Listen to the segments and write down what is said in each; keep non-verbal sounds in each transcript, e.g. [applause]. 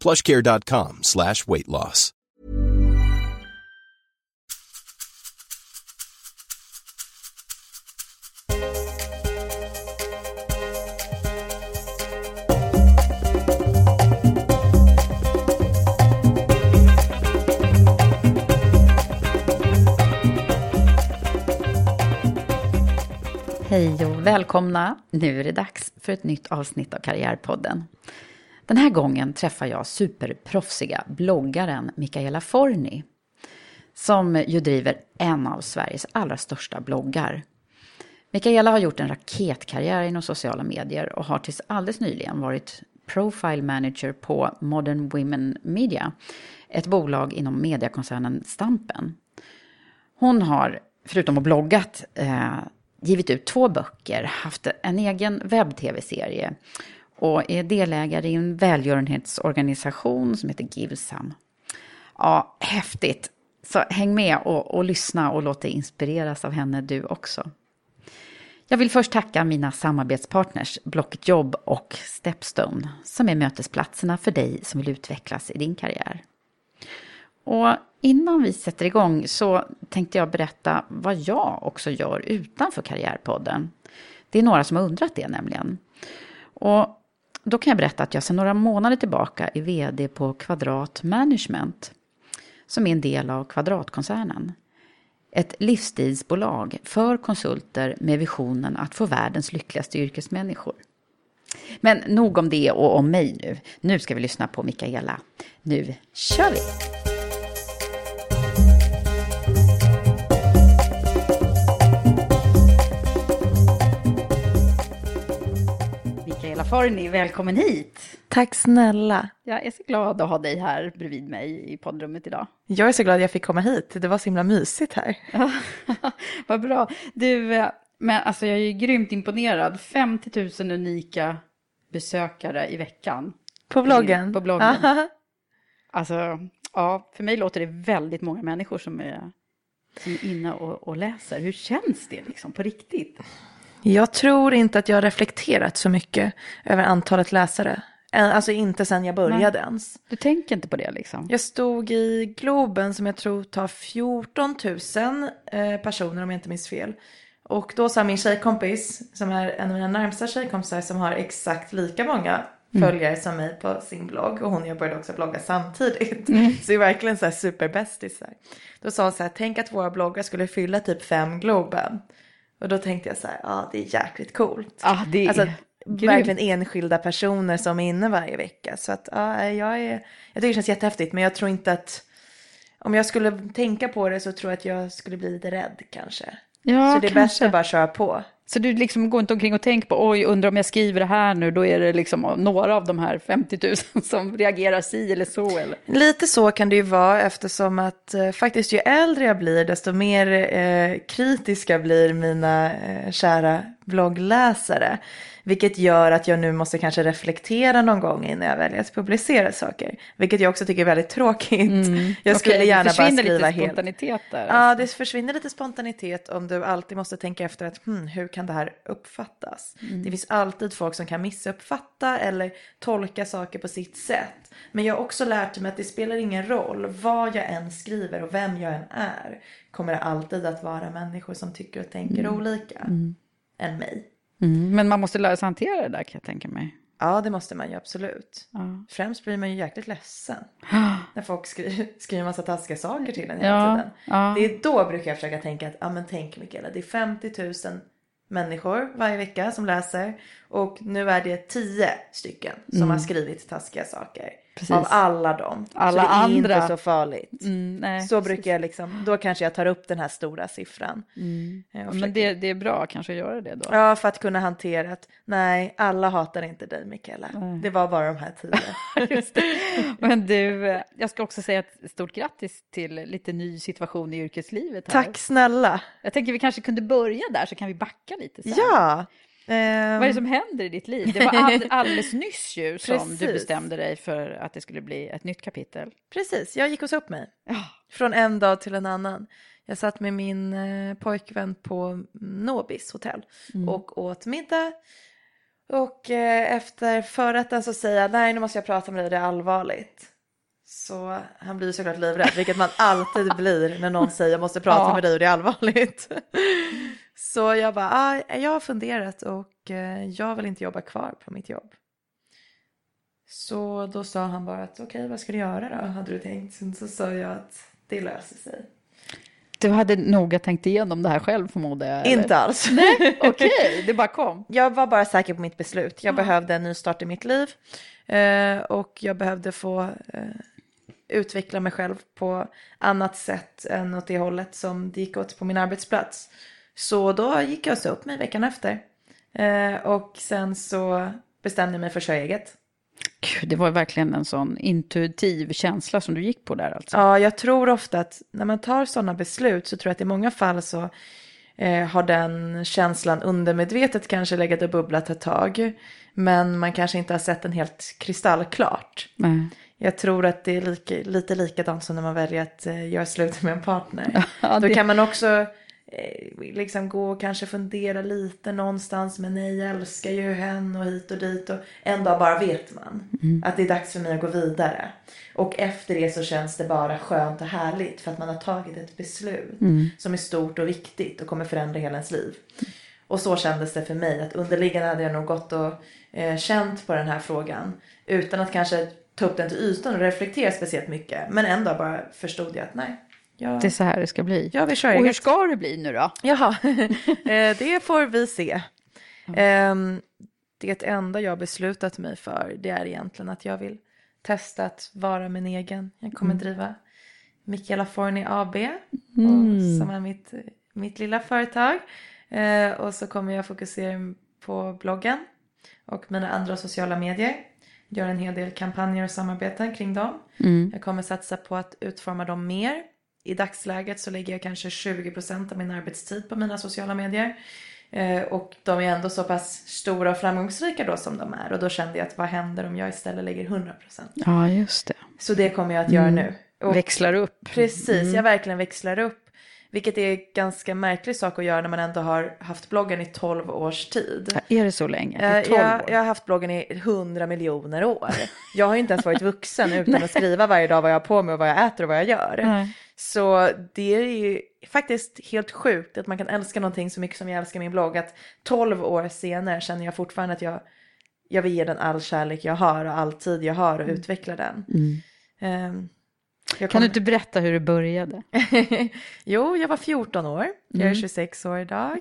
plushcare.com slash weight loss. Hej och välkomna! Nu är det dags för ett nytt avsnitt av Karriärpodden. Den här gången träffar jag superproffsiga bloggaren Mikaela Forni. Som ju driver en av Sveriges allra största bloggar. Mikaela har gjort en raketkarriär inom sociala medier och har tills alldeles nyligen varit profile manager på Modern Women Media. Ett bolag inom mediekoncernen Stampen. Hon har, förutom att bloggat, eh, givit ut två böcker, haft en egen webb-tv-serie och är delägare i en välgörenhetsorganisation som heter Givsam. Ja, häftigt! Så häng med och, och lyssna och låt dig inspireras av henne du också. Jag vill först tacka mina samarbetspartners Blocket Jobb och Stepstone som är mötesplatserna för dig som vill utvecklas i din karriär. Och innan vi sätter igång så tänkte jag berätta vad jag också gör utanför Karriärpodden. Det är några som har undrat det nämligen. Och då kan jag berätta att jag sedan några månader tillbaka är vd på Kvadrat Management som är en del av Kvadratkoncernen. Ett livsstilsbolag för konsulter med visionen att få världens lyckligaste yrkesmänniskor. Men nog om det och om mig nu. Nu ska vi lyssna på Mikaela. Nu kör vi! Forni, välkommen hit! Tack snälla. Jag är så glad att ha dig här bredvid mig i poddrummet idag. Jag är så glad jag fick komma hit. Det var så himla mysigt här. [laughs] Vad bra. Du, eh, men alltså jag är ju grymt imponerad. 50 000 unika besökare i veckan. På bloggen? På bloggen. [laughs] Alltså, ja, för mig låter det väldigt många människor som är, som är inne och, och läser. Hur känns det liksom på riktigt? Jag tror inte att jag har reflekterat så mycket över antalet läsare. Alltså inte sen jag började Nej. ens. Du tänker inte på det liksom? Jag stod i Globen som jag tror tar 14 000 eh, personer om jag inte minns fel. Och då sa min tjejkompis, som är en av mina närmsta tjejkompisar som har exakt lika många följare som mig på sin blogg. Och hon och jag började också blogga samtidigt. [laughs] Så det är verkligen så här superbästisar. Då sa hon så här, tänk att våra bloggar skulle fylla typ fem Globen. Och då tänkte jag så här, ja det är jäkligt coolt. Ja, det är Alltså, grymt. verkligen enskilda personer som är inne varje vecka. Så att ja, jag, är, jag tycker det känns jättehäftigt. Men jag tror inte att, om jag skulle tänka på det så tror jag att jag skulle bli lite rädd kanske. Ja, så det är bäst att bara köra på. Så du liksom går inte omkring och tänker på, oj, undrar om jag skriver det här nu, då är det liksom några av de här 50 000 [laughs] som reagerar si eller så, eller? Lite så kan det ju vara eftersom att eh, faktiskt ju äldre jag blir desto mer eh, kritiska blir mina eh, kära bloggläsare. Vilket gör att jag nu måste kanske reflektera någon gång innan jag väljer att publicera saker. Vilket jag också tycker är väldigt tråkigt. Mm. [laughs] Jag skulle Okej, gärna det bara försvinner skriva lite helt. spontanitet där. Ja, alltså. det försvinner lite spontanitet om du alltid måste tänka efter att hmm, hur kan det här uppfattas? Mm. Det finns alltid folk som kan missuppfatta eller tolka saker på sitt sätt. Men jag har också lärt mig att det spelar ingen roll vad jag än skriver och vem jag än är. Kommer det alltid att vara människor som tycker och tänker olika än mig. Mm, men man måste lära sig hantera det där kan jag tänka mig. Ja, det måste man ju absolut. Ja. Främst blir man ju jäkligt ledsen. [gasps] När folk skriver, skriver massa taskiga saker till en hela Ja, tiden. ja. Det är då brukar jag försöka tänka att, ja men tänk Mikaela, det är 50 000 människor varje vecka som läser. Och nu är det 10 stycken som har skrivit taskiga saker. Mm. Precis. Av alla dem. Alla så det är andra. inte så farligt. Mm, så brukar jag liksom, då kanske jag tar upp den här stora siffran. Eh, Mm. Försöker- Men det, det är bra kanske att göra det då. Ja, för att kunna hantera att nej, alla hatar inte dig Mikaela. Det var bara de här tio. [laughs] Men du, eh, jag ska också säga ett stort grattis till lite ny situation i yrkeslivet. Här. Tack snälla. Jag tänker vi kanske kunde börja där så kan vi backa lite sen. Ja. Ehm, Vad är det som händer i ditt liv? Det var all, [laughs] alldeles nyss ju som Precis. du bestämde dig för att det skulle bli ett nytt kapitel. Precis, jag gick och sa upp mig. Ja. Från en dag till en annan. Jag satt med min eh, pojkvän på Nobis hotell och åt middag. Och eh, efter förrätten så säger jag nej nu måste jag prata med dig, det är allvarligt. Så han blir såklart livrädd, vilket man alltid blir när någon säger jag måste prata Ja. med dig och det är allvarligt. [laughs] Så jag bara, ah, jag har funderat och eh, jag vill inte jobba kvar på mitt jobb. Så då sa han bara att okej vad ska du göra då hade du tänkt. Sen så sa jag att det löser sig. Du hade noga tänkt igenom det här själv förmodar jag? eller? Inte alls. Okej, det bara kom. [laughs] Jag var bara säker på mitt beslut. Jag behövde en ny start i mitt liv. Eh, och jag behövde få eh, utveckla mig själv på annat sätt än åt det hållet som det gick åt på min arbetsplats. Så då gick jag och sa upp mig veckan efter. Eh, och sen så bestämde jag mig för att köra eget. Gud, det var verkligen en sån intuitiv känsla som du gick på där alltså. Ja, jag tror ofta att när man tar sådana beslut så tror jag att i många fall så eh, har den känslan undermedvetet kanske legat och bubblat ett tag. Men man kanske inte har sett den helt kristallklart. Nej. Jag tror att det är lika, lite likadant som när man väljer att eh, göra slut med en partner. [laughs] Ja, Då det- kan man också liksom gå och kanske fundera lite någonstans. Men nej, jag älskar ju henne och hit och dit. Och en dag bara vet man att det är dags för mig att gå vidare. Och efter det så känns det bara skönt och härligt. För att man har tagit ett beslut som är stort och viktigt och kommer förändra hela ens liv. Och så kändes det för mig. Att underliggande hade jag nog gått och eh, känt på den här frågan. Utan att kanske ta upp den till ytan och reflektera speciellt mycket. Men en dag bara förstod jag att nej. Jag, Det är så här det ska bli. jag vill köra Och hur ska det bli nu då? Jaha, [laughs] Eh, det får vi se. Ehm, Det enda jag beslutat mig för det är egentligen att jag vill testa att vara min egen. Jag kommer driva Michaela Forni AB och, som är mitt, mitt lilla företag. Eh, och så kommer jag fokusera på bloggen och mina andra sociala medier. Gör en hel del kampanjer och samarbeten kring dem. Jag kommer satsa på att utforma dem mer. I dagsläget så lägger jag kanske 20% av min arbetstid på mina sociala medier. Eh, och de är ändå så pass stora och framgångsrika då som de är. Och då kände jag att vad händer om jag istället lägger 100%? Ja, just det. Så det kommer jag att göra nu. Och Växlar upp. Precis, jag verkligen växlar upp. Vilket är en ganska märklig sak att göra när man ändå har haft bloggen i 12 års tid. Ja, Är det så länge? Det Eh, 12 Jag, år. jag har haft bloggen i 100 miljoner år. Jag har ju inte ens varit vuxen utan att skriva varje dag vad jag har på mig och vad jag äter och vad jag gör. Nej. Så det är ju faktiskt helt sjukt att man kan älska någonting så mycket som jag älskar min blogg. Att 12 år senare känner jag fortfarande att jag, jag vill ge den all kärlek jag har och all tid jag har och utveckla den. Ehm, jag Kan kom- du inte berätta hur det började? [laughs] jo, jag var 14 år. Jag är 26 år idag.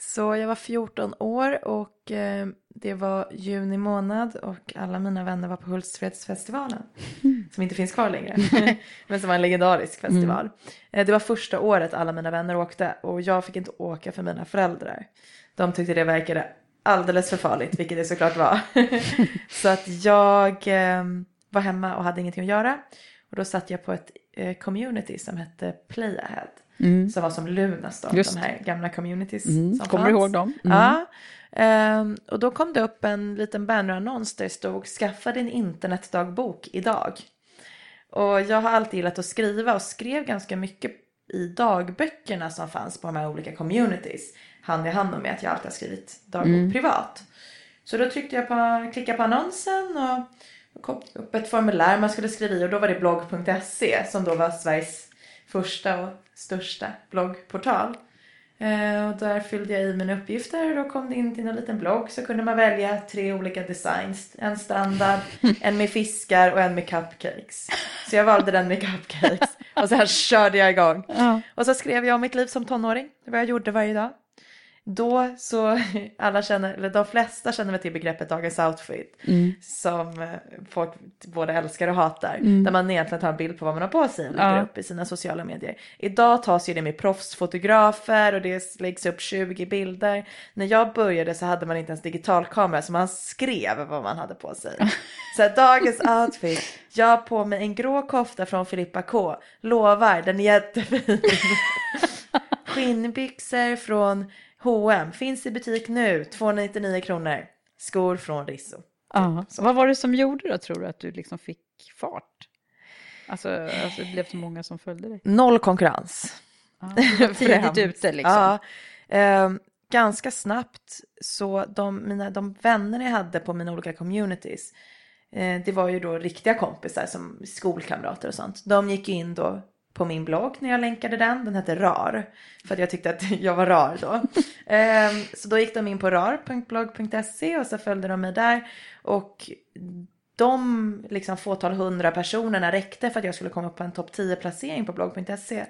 Så jag var 14 år och eh, det var juni månad och alla mina vänner var på Hultsfredsfestivalen. Som inte finns kvar längre. [laughs] [laughs] Men som var en legendarisk festival. Eh, det var första året alla mina vänner åkte och jag fick inte åka för mina föräldrar. De tyckte det verkade alldeles för farligt, vilket det såklart var. Så att jag eh, var hemma och hade ingenting att göra. Och då satt jag på ett eh, community som hette Play Ahead. Mm. Som var som Lunarstorm, Just. de här gamla communities Mm. som Kommer fanns. ihåg dem? Mm. Ja. Ehm, och då kom det upp en liten bannerannons där det stod skaffa din internetdagbok idag. Och jag har alltid gillat att skriva och skrev ganska mycket i dagböckerna som fanns på de här olika communities. Hand i hand med att jag alltid har skrivit dagbok privat. Så då tryckte jag på, klickade på annonsen och det kom upp ett formulär man skulle skriva i och då var det blogg.se som då var Sveriges första och största bloggportal. Eh, och där fyllde jag i mina uppgifter och då kom det in till en liten blogg så kunde man välja tre olika designs. En standard, [laughs] en med fiskar och en med cupcakes. Så jag valde den med cupcakes och så här körde jag igång. Ja. Och så skrev jag om mitt liv som tonåring, vad jag gjorde varje dag. Då så, [laughs] alla känner, eller de flesta känner väl till begreppet dagens outfit. Som eh, folk både älskar och hatar. Där man egentligen tar en bild på vad man har på sig och lägger Ja. upp i sina sociala medier. Idag tas ju det med proffsfotografer och det läggs upp 20 bilder. När jag började så hade man inte ens digitalkamera så man skrev vad man hade på sig. [laughs] Så här, dagens outfit, jag har på mig en grå kofta från Filippa K. Lovar, den är jättefin. [laughs] Skinnbyxor från H&M finns i butik nu, 299 kronor. Skor från Risso. Ja. Vad var det som gjorde då, tror du, att du liksom fick fart? Alltså, alltså det blev så många som följde dig. Noll konkurrens. Ja, [laughs] tidigt ute liksom. Ja, ehm, ganska snabbt så de, mina, de vänner jag hade på mina olika communities, eh, det var ju då riktiga kompisar som skolkamrater och sånt. De gick in då på min blogg när jag länkade den, den hette RAR, för att jag tyckte att [laughs] jag var rar då. Ehm, så då gick de in på rar.blogg.se och så följde de mig där och de liksom fåtal hundra personerna räckte för att jag skulle komma på en topp 10 placering på blogg.se.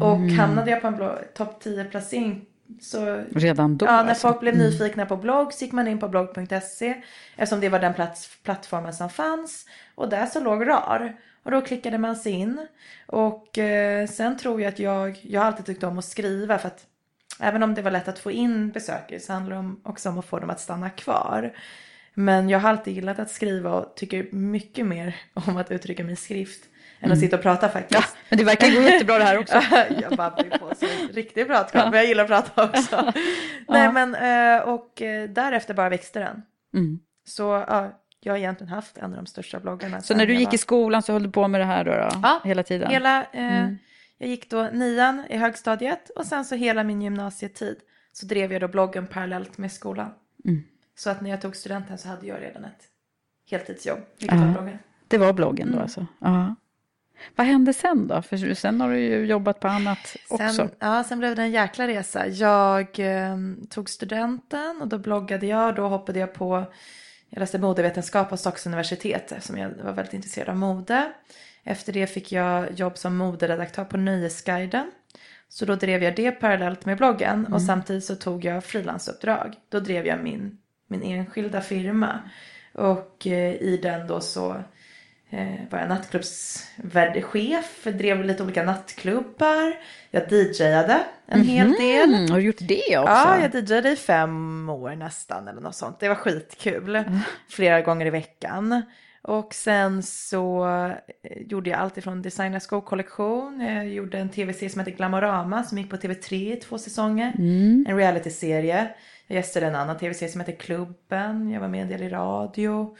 Och hamnade jag på en topp 10 placering så Redan då? Ja, när alltså. folk blev nyfikna på blogg så gick man in på blogg.se eftersom det var den plats, plattformen som fanns. Och där så låg RAR. Och då klickade man sig in. Och eh, sen tror jag att jag, jag har alltid tyckt om att skriva för att även om det var lätt att få in besökare så handlar det också om att få dem att stanna kvar. Men jag har alltid gillat att skriva och tycker mycket mer [laughs] om att uttrycka mig i skrift än att sitta och prata faktiskt. Ja, men det verkar gå jättebra det här också. [laughs] jag babblar på så riktigt pratkoll, men jag gillar att prata också. [laughs] Nej men, eh, och eh, därefter bara växte den. Mm. Så ja, jag har egentligen haft en av de största bloggarna. Så när du gick var- i skolan så höll du på med det här då? då Ja, hela tiden? Hela, eh, Jag gick då nian i högstadiet och sen så hela min gymnasietid så drev jag då bloggen parallellt med skolan. Mm. Så att när jag tog studenten så hade jag redan ett heltidsjobb, vilket var Ja. bloggen. Det var bloggen Mm. då alltså? Ja. Vad hände sen då? För sen har du ju jobbat på annat också. Sen, ja, sen blev det en jäkla resa. Jag eh, tog studenten och då bloggade jag. Då hoppade jag på, jag läste modevetenskap på Stockholms universitet som jag var väldigt intresserad av mode. Efter det fick jag jobb som moderedaktör på Nöjesguiden. Så då drev jag det parallellt med bloggen och samtidigt så tog jag frilansuppdrag. Då drev jag min, min enskilda firma. Och eh, i den då så eh, var jag nattklubbsvärdchef, drev lite olika nattklubbar. Jag DJade en hel del. Mm, har du gjort det också? Ja, jag DJade i fem år nästan eller något sånt. Det var skitkul. Flera gånger i veckan. Och sen så eh, gjorde jag allt ifrån designa skokollektion. Jag gjorde en tv-serie som heter Glamorama som gick på TV3 i två säsonger. En realityserie. Jag gästade en annan tv-serie som heter Klubben. Jag var med en del i radio.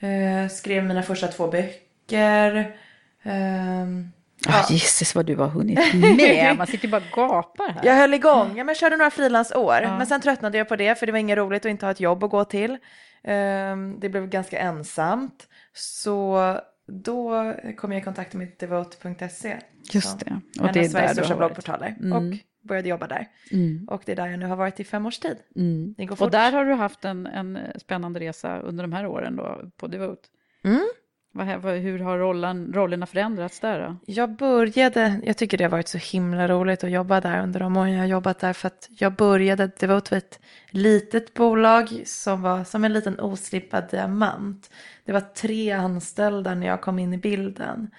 Eh, skrev mina första två böcker. Ehm, Ja, gisses vad du har hunnit [laughs] med. Man sitter bara och gapar här. jag höll igång, ja, men jag körde några frilansår. Men sen tröttnade jag på det för det var inget roligt att inte ha ett jobb att gå till. Ehm, det blev ganska ensamt. Så då kom jag i kontakt med devote.se. Just det. Och det är Sveriges där största bloggportaler. Mm. Och började jobba där. Mm. Och det är där jag nu har varit i fem års tid. Mm. Det går Och fort. där har du haft en, en spännande resa under de här åren då, på Devote. Mm. Vad, hur har rollen, rollerna förändrats där då? Jag började, jag tycker det har varit så himla roligt att jobba där under de åren jag har jobbat där. För att jag började, det var ett litet bolag som var som en liten oslipad diamant. Det var tre anställda när jag kom in i bilden.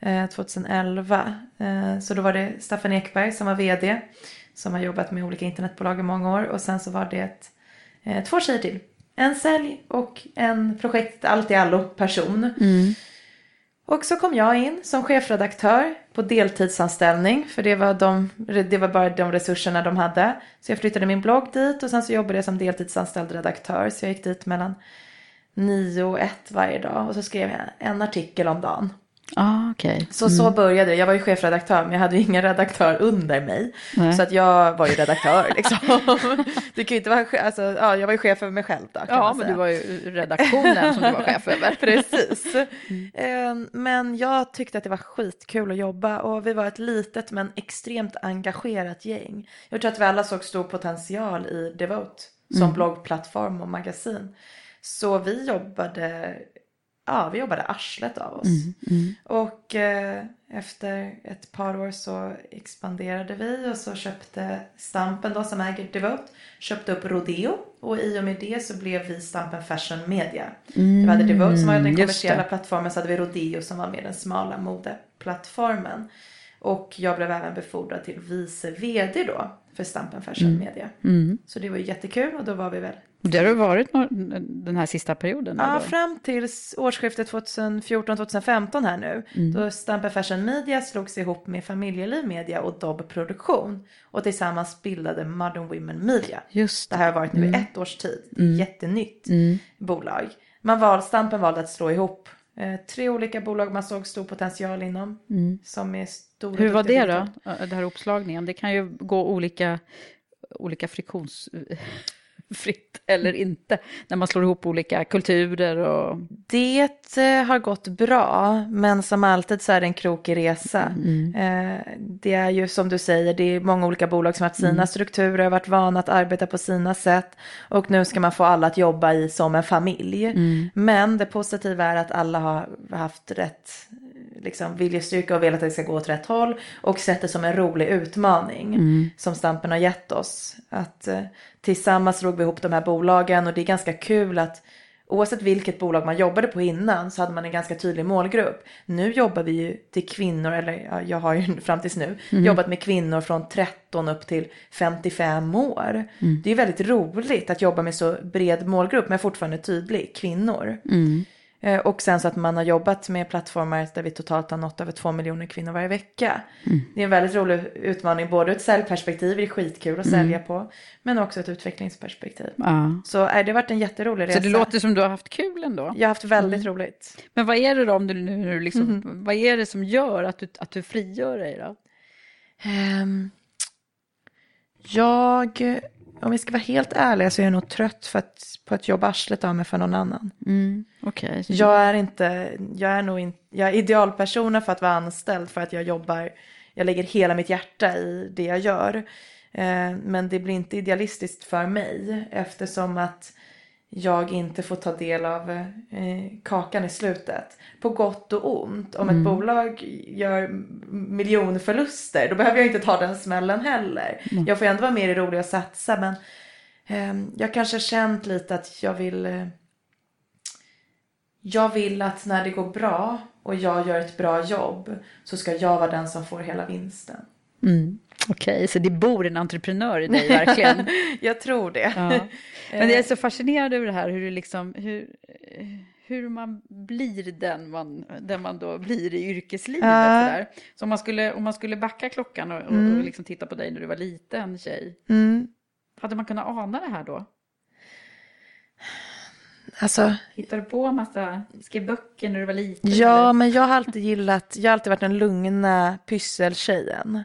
Eh, 2011. Eh, så då var det Staffan Ekberg som var vd. Som har jobbat med olika internetbolag i många år. Och sen så var det eh, två tjejer till. En sälj och en projekt allt i allo person. Och så kom jag in som chefredaktör på deltidsanställning för det var, de, det var bara de resurserna de hade. Så jag flyttade min blogg dit och sen så jobbade jag som deltidsanställd redaktör så jag gick dit mellan nio och ett varje dag och så skrev jag en artikel om dagen. Ah, okay. Så så började det. Jag var ju chefredaktör men jag hade ju ingen redaktör under mig. Nej. Så att jag var ju redaktör liksom. det kan ju inte vara, alltså, ja, jag var ju chef över mig själv då. Ja, men du var ju redaktionen som du var chef över. [laughs] Precis. Eh, Men jag tyckte att det var skitkul att jobba och vi var ett litet men extremt engagerat gäng. Jag tror att vi alla såg stor potential i Devote som bloggplattform och magasin. Så vi jobbade, ja vi jobbade arslet av oss. Och eh, efter ett par år så expanderade vi och så köpte Stampen då som äger Devote köpte upp Rodeo och i och med det så blev vi Stampen Fashion Media. vi hade Devote som var den kommersiella plattformen så hade vi Rodeo som var mer den smala modeplattformen. Och jag blev även befordrad till vice vd då för Stampen Fashion Media. Så det var ju jättekul och då var vi väl Det har du varit den här sista perioden? Ja, eller? fram till årsskiftet 2014-2015 här nu. Då Stampen Fashion Media slogs ihop med Familjeliv Media och Dobb Produktion. Och tillsammans bildade Modern Women Media. Just Det här har varit nu i ett års tid. Det är ett jättenytt bolag. Man val, Stampen valde att slå ihop eh, tre olika bolag man såg stor potential inom. Som är stora Hur var det då, den här uppslagningen? Det kan ju gå olika, olika friktionsfritt [laughs] eller inte när man slår ihop olika kulturer och... Det eh, har gått bra, men som alltid så är det en krokig resa. Eh, det är ju som du säger, det är många olika bolag som har haft sina strukturer, har varit vana att arbeta på sina sätt. Och nu ska man få alla att jobba i som en familj. Men det positiva är att alla har haft rätt liksom, viljestyrka och velat att det ska gå åt rätt håll. Och sett det som en rolig utmaning som Stampen har gett oss. Att eh, tillsammans drog vi ihop de här bolagen och det är ganska kul att Oavsett vilket bolag man jobbade på innan så hade man en ganska tydlig målgrupp. Nu jobbar vi ju till kvinnor, eller ja, jag har ju [laughs] fram tills nu jobbat med kvinnor från 13 upp till 55 år. Det är väldigt roligt att jobba med så bred målgrupp men fortfarande tydlig, kvinnor. Eh, Och sen så att man har jobbat med plattformar där vi totalt har nått över två miljoner kvinnor varje vecka. Det är en väldigt rolig utmaning, både ur ett säljperspektiv, det är skitkul att sälja på, men också ett utvecklingsperspektiv. Ja. Så äh, det har varit en jätterolig resa. Så det låter som du har haft kul ändå. Jag har haft väldigt roligt. Men vad är det då om du nu liksom, vad är det som gör att du, att du frigör dig då? Ehm, jag, om vi ska vara helt ärliga så är jag nog trött för att, på att jobba arslet av mig för någon annan. Okej. Jag är inte, jag är nog inte, jag är idealpersonen för att vara anställd för att jag jobbar, jag lägger hela mitt hjärta i det jag gör. Eh, men det blir inte idealistiskt för mig eftersom att jag inte får ta del av eh, kakan i slutet. På gott och ont. Om ett bolag gör miljonförluster då behöver jag inte ta den smällen heller. Jag får ändå vara med i det roliga och satsa men eh, jag kanske har känt lite att jag vill eh, jag vill att när det går bra och jag gör ett bra jobb så ska jag vara den som får hela vinsten. Okej, så det bor en entreprenör i dig verkligen. [laughs] Jag tror det. Ja. [laughs] Men jag är så fascinerad över det här hur, det liksom, hur, eh, hur man blir den man, den man då blir i yrkeslivet. Ja. Sådär. Så om man, skulle, om man skulle backa klockan och, och, och liksom titta på dig när du var liten tjej. Mm. Hade man kunnat ana det här då? Alltså, Hittade du på en massa, skrev böcker när du var liten? ja, eller? men jag har alltid gillat, jag har alltid varit den lugna pysseltjejen.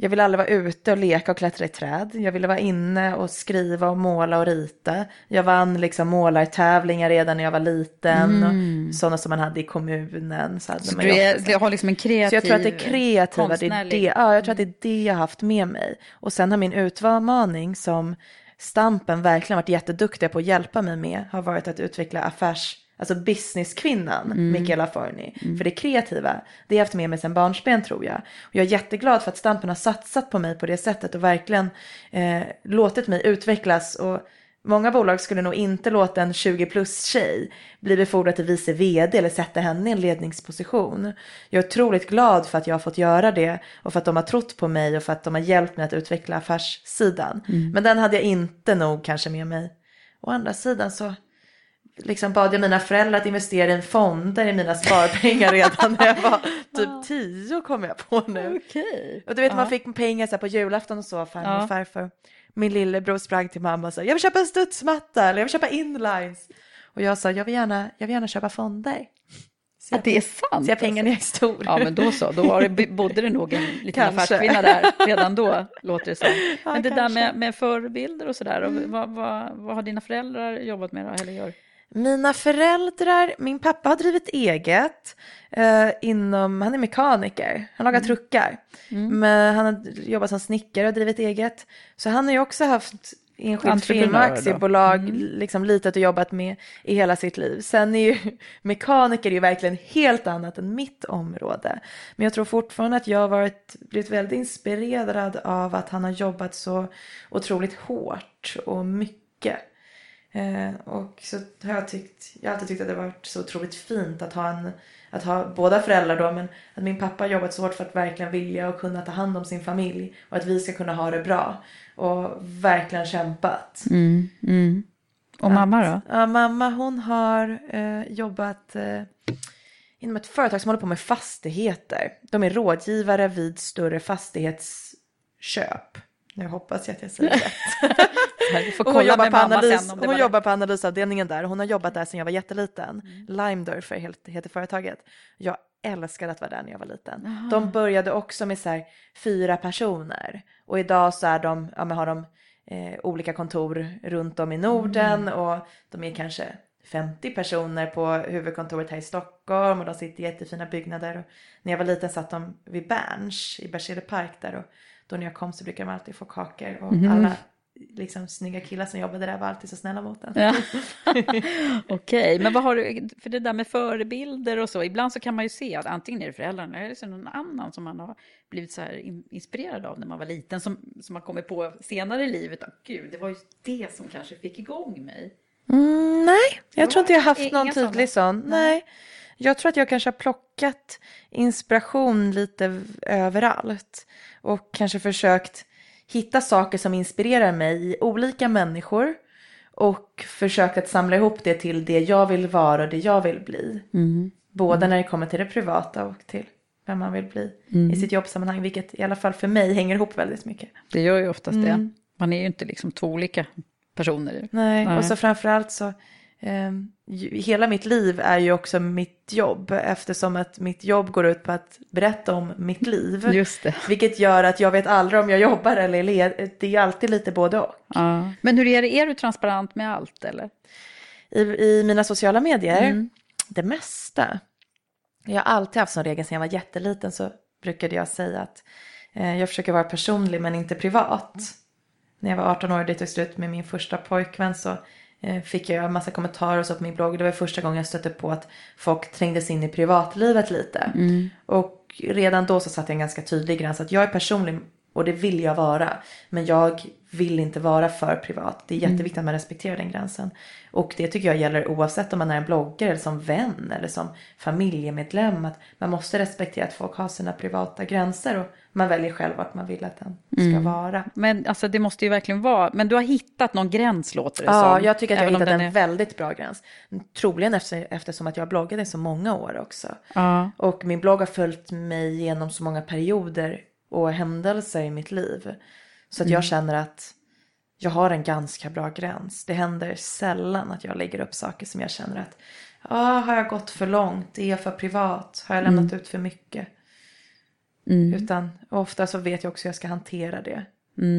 Jag ville aldrig vara ute och leka och klättra i träd. Jag ville vara inne och skriva och måla och rita. Jag vann liksom målartävlingar redan när jag var liten. Och sådana som man hade i kommunen. Så, Så man du, är, du har liksom en kreativ, Så jag tror att det är kreativa, det är det, ja, jag tror att det är det jag har haft med mig. Och sen har min utmaning som Stampen verkligen varit jätteduktiga på att hjälpa mig med har varit att utveckla affärs, alltså businesskvinnan Michaela Forni. För det kreativa, det har jag haft med mig sedan barnsben tror jag. Och jag är jätteglad för att Stampen har satsat på mig på det sättet och verkligen eh, låtit mig utvecklas och Många bolag skulle nog inte låta en 20 plus tjej bli befordrad till vice vd eller sätta henne i en ledningsposition. Jag är otroligt glad för att jag har fått göra det och för att de har trott på mig och för att de har hjälpt mig att utveckla affärssidan. Men den hade jag inte nog kanske med mig. Å andra sidan så liksom bad jag mina föräldrar att investera i fonder i mina sparpengar redan när jag var [laughs] typ tio kom jag på nu. Okej. Och du vet Ja. man fick pengar så på julafton och så, farmor Ja. och farfar. Min lillebror sprang till mamma och sa jag vill köpa en studsmatta eller jag vill köpa inlines. Och jag sa jag vill gärna, jag vill gärna köpa fonder. Så Ja, jag, det är sant. så jag pengar när jag är stor. Ja, men då så. Då var det, [laughs] bodde det nog en liten affärskvinna där redan då, låter det som. [laughs] Ja, Men det där kanske. med, med förebilder och sådär, och vad, vad, vad har dina föräldrar jobbat med då, eller gör? Mina föräldrar, min pappa har drivit eget eh, inom, han är mekaniker, han lagar truckar. Men han har jobbat som snickare och drivit eget. Så han har ju också haft enskild firma och Entreprenör då. aktiebolag, liksom litet och jobbat med i hela sitt liv. Sen är ju [laughs] mekaniker är ju verkligen helt annat än mitt område. Men jag tror fortfarande att jag har varit, blivit väldigt inspirerad av att han har jobbat så otroligt hårt och mycket. Eh, och så har jag tyckt, jag har alltid tyckt att det har varit så otroligt fint att ha en, att ha båda föräldrar då, men att min pappa har jobbat så hårt för att verkligen vilja och kunna ta hand om sin familj och att vi ska kunna ha det bra. Och verkligen kämpat. Och mamma då? Ja, mamma hon har eh, jobbat eh, inom ett företag som håller på med fastigheter. De är rådgivare vid större fastighetsköp. Nu hoppas jag att jag säger [laughs] rätt. Du får Och hon kolla jobbar, med på mamma analys, sen om det hon jobbar på analysavdelningen där. Hon har jobbat där sedan jag var jätteliten. Limedurfer helt- heter företaget. Jag älskade att vara där när jag var liten. De började också med så här, fyra personer. Och idag så är de, ja, har de eh, olika kontor runt om i Norden. Och de är kanske 50 personer på huvudkontoret här i Stockholm. Och de sitter i jättefina byggnader. Och när jag var liten satt de vid Berns i Berzelii park där. Och då när jag kom så brukade de alltid få kakor. Och alla liksom snygga killar som jobbade där var alltid så snälla mot en. Ja. [laughs] Okej, men vad har du, för det där med förebilder och så, ibland så kan man ju se att antingen är det föräldrarna eller så är det någon annan som man har blivit så här in- inspirerad av när man var liten, som, som man kommer på senare i livet, att gud, det var ju det som kanske fick igång mig. Mm, nej, jag tror inte jag har haft någon tydlig sån. Nej. Jag tror att jag kanske har plockat inspiration lite överallt. Och kanske försökt hitta saker som inspirerar mig i olika människor. Och försökt att samla ihop det till det jag vill vara och det jag vill bli. Både när det kommer till det privata och till vem man vill bli i sitt jobbsammanhang. Vilket i alla fall för mig hänger ihop väldigt mycket. Det gör ju oftast det. Man är ju inte liksom två olika personer. Nej, Nej. och så framförallt så hela mitt liv är ju också mitt jobb eftersom att mitt jobb går ut på att berätta om mitt liv. [laughs] Just det. Vilket gör att jag vet aldrig om jag jobbar eller är led. Det är alltid lite både och. Ja. Men hur är det, är du transparent med allt eller? I, I mina sociala medier, det mesta. Jag har alltid haft som regel sedan jag var jätteliten så brukade jag säga att eh, jag försöker vara personlig men inte privat. När jag var 18 år och det tog slut med min första pojkvän så fick jag en massa kommentarer och så på min blogg. Det var första gången jag stötte på att folk trängdes in i privatlivet lite. Och redan då så satte jag en ganska tydlig gräns att jag är personlig och det vill jag vara. Men jag vill inte vara för privat. Det är jätteviktigt att man respekterar den gränsen. Och det tycker jag gäller oavsett om man är en bloggare eller som vän eller som familjemedlem. Att man måste respektera att folk har sina privata gränser och man väljer själv vart man vill att den ska vara. Men alltså det måste ju verkligen vara, men du har hittat någon gräns låter det Ja, som. jag tycker att jag har hittat en är- väldigt bra gräns. Troligen efter, eftersom att jag bloggade i så många år också. Ja. Och min blogg har följt mig genom så många perioder och händelser i mitt liv. Så att jag känner att jag har en ganska bra gräns. Det händer sällan att jag lägger upp saker som jag känner att ah, har jag gått för långt? Är jag för privat? Har jag lämnat ut för mycket? Utan ofta så vet jag också hur jag ska hantera det.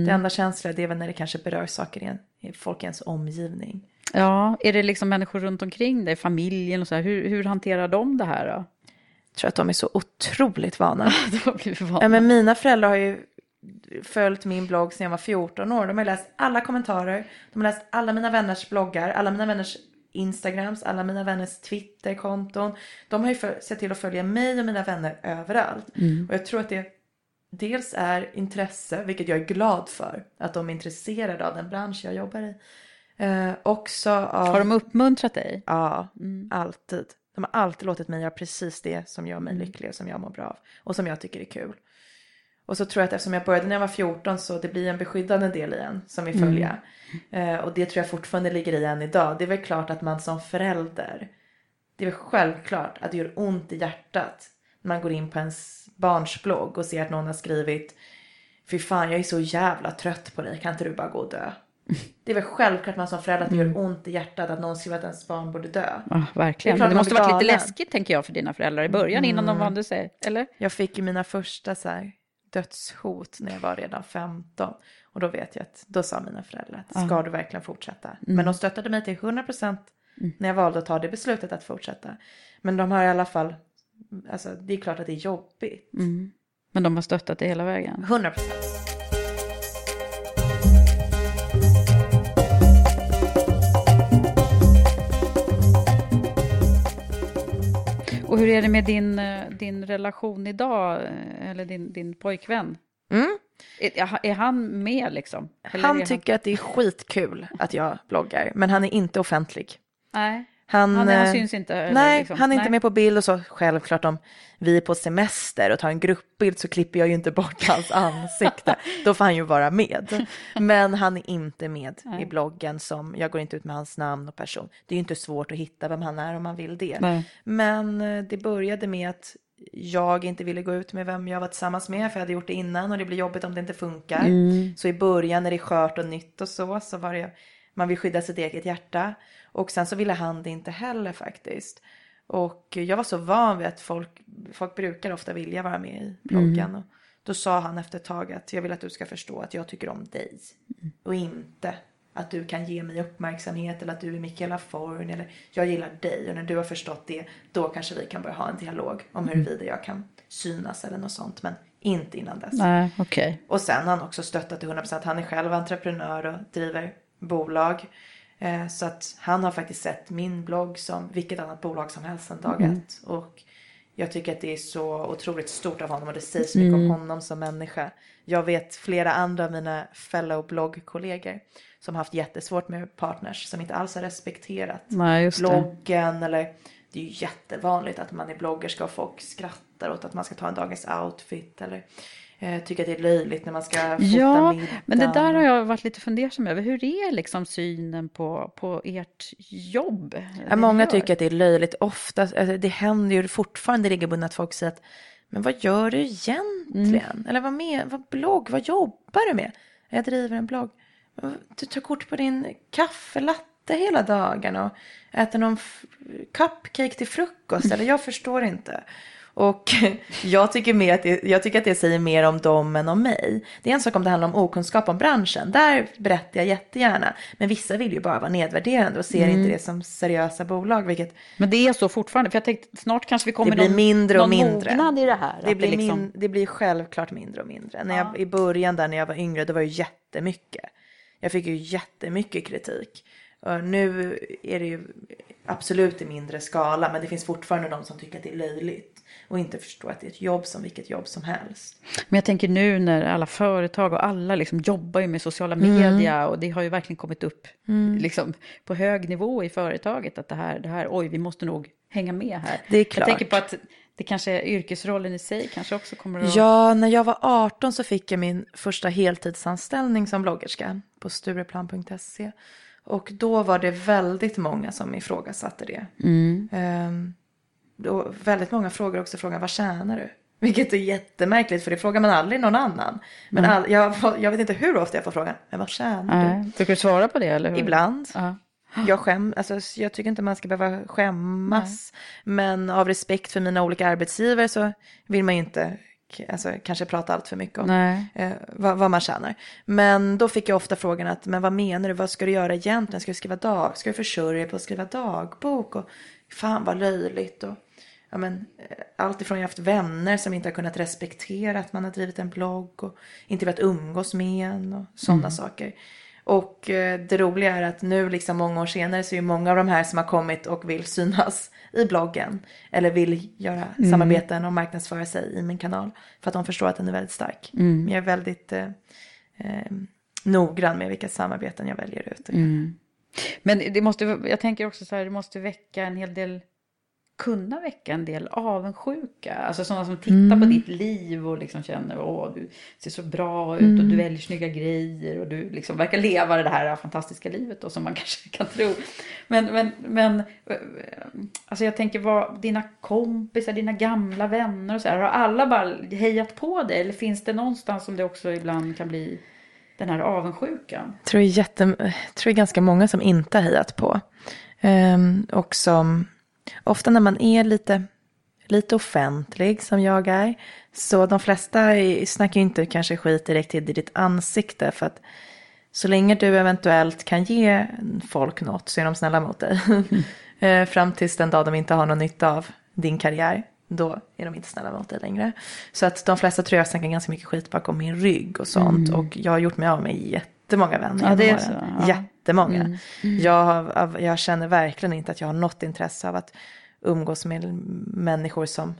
Det enda känsliga det är väl när det kanske berör saker i, en, folk i ens omgivning. ja, är det liksom människor runt omkring dig, familjen och så här, hur, hur hanterar de det här då? Tror att de är så otroligt vana. [laughs] De har blivit vana. Ja, men mina föräldrar har ju följt min blogg sedan jag var 14 år. De har läst alla kommentarer, de har läst alla mina vänners bloggar, alla mina vänners Instagrams, alla mina vänners Twitterkonton. De har ju för, sett till att följa mig och mina vänner överallt. Och jag tror att det dels är intresse, vilket jag är glad för. Att de är intresserade av den bransch jag jobbar i. Eh, också av... Har de uppmuntrat dig? Ja, alltid. De har alltid låtit mig göra precis det som gör mig lycklig och som jag mår bra av. Och som jag tycker är kul. Och så tror jag att eftersom jag började när jag var 14 så det blir en beskyddande del i en som vill följa. Eh, och det tror jag fortfarande ligger i en idag. Det är väl klart att man som förälder, det är väl självklart att det gör ont i hjärtat när man går in på ens barns blogg och ser att någon har skrivit Fy fan jag är så jävla trött på dig, kan inte du bara gå och dö? Det är väl självklart man som förälder att det gör ont i hjärtat att någon skriver att ens barn borde dö. Ja, verkligen. Det det måste varit lite läskigt tänker jag för dina föräldrar i början innan de vande sig. Eller? Jag fick ju mina första så här, dödshot när jag var redan 15. Och då vet jag att då sa mina föräldrar att ska du verkligen fortsätta? Men de stöttade mig till 100% när jag valde att ta det beslutet att fortsätta. Men de har i alla fall, alltså det är klart att det är jobbigt. Men de har stöttat dig hela vägen. 100%. Och hur är det med din, eh, din relation idag? eh, Eller din, din pojkvän? Mm. Är, är han med liksom? Eller Han tycker att det är skitkul att jag bloggar, men han är inte offentlig. Nej, Han, han, han eh, syns inte? eller Nej, liksom. han är inte Nej. med på bild och så. Självklart om vi är på semester och tar en gruppbild så klipper jag ju inte bort hans [laughs] ansikte. Då får han ju vara med. [laughs] Men han är inte med i bloggen som, jag går inte ut med hans namn och person. Det är ju inte svårt att hitta vem han är om man vill det. Nej. Men eh, det började med att jag inte ville gå ut med vem jag var tillsammans med för jag hade gjort det innan och det blir jobbigt om det inte funkar. Så i början när det är skört och nytt och så, så var det, man vill skydda sitt eget hjärta. Och sen så ville han det inte heller faktiskt. Och jag var så van vid att folk, folk brukar ofta vilja vara med i bloggen. Och då sa han efter ett tag att jag vill att du ska förstå att jag tycker om dig. Och inte att du kan ge mig uppmärksamhet eller att du är Mikaela Forn eller jag gillar dig och när du har förstått det då kanske vi kan börja ha en dialog om huruvida jag kan synas eller något sånt men inte innan dess. Nej, okej. Och sen har han också stöttat till 100% han är själv entreprenör och driver bolag. Eh, Så att han har faktiskt sett min blogg som vilket annat bolag som helst sedan dag ett. Och jag tycker att det är så otroligt stort av honom och det säger så mycket om honom som människa. Jag vet flera andra av mina fellow bloggkollegor som haft jättesvårt med partners som inte alls har respekterat Nej, bloggen eller det är ju jättevanligt att man är bloggerska och folk skrattar åt att man ska ta en dagens outfit eller eh, tycker att det är löjligt när man ska fota Ja, middagen. men det där har jag varit lite fundersam över. Hur är liksom synen på, på ert jobb? Ja, många tycker att det är löjligt. Ofta, alltså, det händer ju fortfarande regelbundet att folk säger att men vad gör du egentligen? Mm. Eller vad med, vad blogg, vad jobbar du med? Jag driver en blogg. Du tar kort på din kaffelatte hela dagen och äter någon cupcake till frukost. Eller jag förstår inte. Och [laughs] jag tycker, mer att det, jag tycker att det säger mer om dem än om mig. Det är en sak om det handlar om okunskap om branschen. Där berättar jag jättegärna. Men vissa vill ju bara vara nedvärderande och ser Mm. inte det som seriösa bolag. Vilket Men det är så fortfarande, för jag tänkte snart kanske vi kommer det blir någon, mindre och mindre. mognad i det här. Det blir, liksom, min, det blir självklart mindre och mindre. När jag, I början där när jag var yngre, det var ju jättemycket. Jag fick ju jättemycket kritik. Och nu är det ju absolut i mindre skala, men det finns fortfarande de som tycker att det är löjligt. Och inte förstår att det är ett jobb som vilket jobb som helst. Men jag tänker nu när alla företag och alla liksom jobbar ju med sociala Mm. media och det har ju verkligen kommit upp liksom, på hög nivå i företaget att det här, det här, oj, vi måste nog hänga med här. Det är Jag klart. tänker på att det kanske är yrkesrollen i sig kanske också kommer att... Ja, när jag var 18 så fick jag min första heltidsanställning som bloggerska på Stureplan.se. Och då var det väldigt många som ifrågasatte det. Ehm, då, väldigt många frågar också frågan, vad tjänar du? Vilket är jättemärkligt för det frågar man aldrig någon annan. Men all, jag, jag vet inte hur ofta jag får frågan, men vad tjänar du? Nej, brukar du svara på det eller hur? Ibland. Ja. Jag, skäm, alltså, jag tycker inte man ska behöva skämmas. Men av respekt för mina olika arbetsgivare så vill man ju inte alltså, kanske prata allt för mycket om Nej. eh, vad, vad man tjänar. Men då fick jag ofta frågan att, men vad menar du, vad ska du göra egentligen? Ska du skriva dag, ska du försörja dig på att skriva dagbok? Och fan vad löjligt. Och, ja, men, eh, allt ifrån jag haft vänner som inte har kunnat respektera att man har drivit en blogg och inte velat umgås med en och sådana saker. Och eh, det roliga är att nu, liksom många år senare, så är ju många av de här som har kommit och vill synas i bloggen. Eller vill göra samarbeten och marknadsföra sig i min kanal. För att de förstår att den är väldigt stark. Men jag är väldigt eh, eh, noggrann med vilka samarbeten jag väljer ut. Men det måste, jag tänker också så här, det måste väcka en hel del kunna väcka en del avundsjuka. Alltså sådana som tittar på ditt liv och liksom känner åh du ser så bra ut och du väljer snygga grejer och du liksom verkar leva det här fantastiska livet då som man [laughs] kanske kan tro. Men, men, men eh, alltså jag tänker vad dina kompisar, dina gamla vänner och så här, har alla bara hejat på dig eller finns det någonstans som det också ibland kan bli den här avundsjukan? Jag tror det är, jätte, jag tror det är ganska många som inte har hejat på. Um, och som ofta när man är lite, lite offentlig som jag är. Så de flesta snackar ju inte kanske skit direkt till ditt ansikte. För att så länge du eventuellt kan ge folk något så är de snälla mot dig. Mm. [laughs] Fram tills den dag de inte har någon nytta av din karriär. Då är de inte snälla mot dig längre. Så att de flesta tror jag snackar ganska mycket skit bakom min rygg och sånt. Mm. Och jag har gjort mig av med jättemånga vänner. Ja, det är så. Ja. Jättemånga. Mm. Mm. Jag, jag känner verkligen inte att jag har något intresse av att umgås med människor som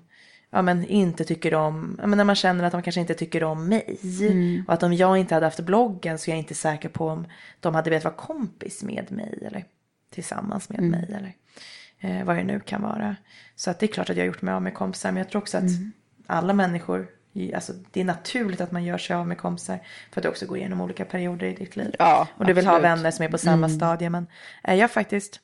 ja, men inte tycker om, ja, men när man känner att de kanske inte tycker om mig. Mm. Och att om jag inte hade haft bloggen så är jag inte säker på om de hade velat vara kompis med mig eller tillsammans med mm. mig eller eh, vad det nu kan vara. Så att det är klart att jag har gjort mig av med kompisar men jag tror också att mm. alla människor Alltså, det är naturligt att man gör sig av med kompisar för att du också går igenom olika perioder i ditt liv. Ja, och du vill ha vänner som är på samma mm. stadie. Men är jag faktiskt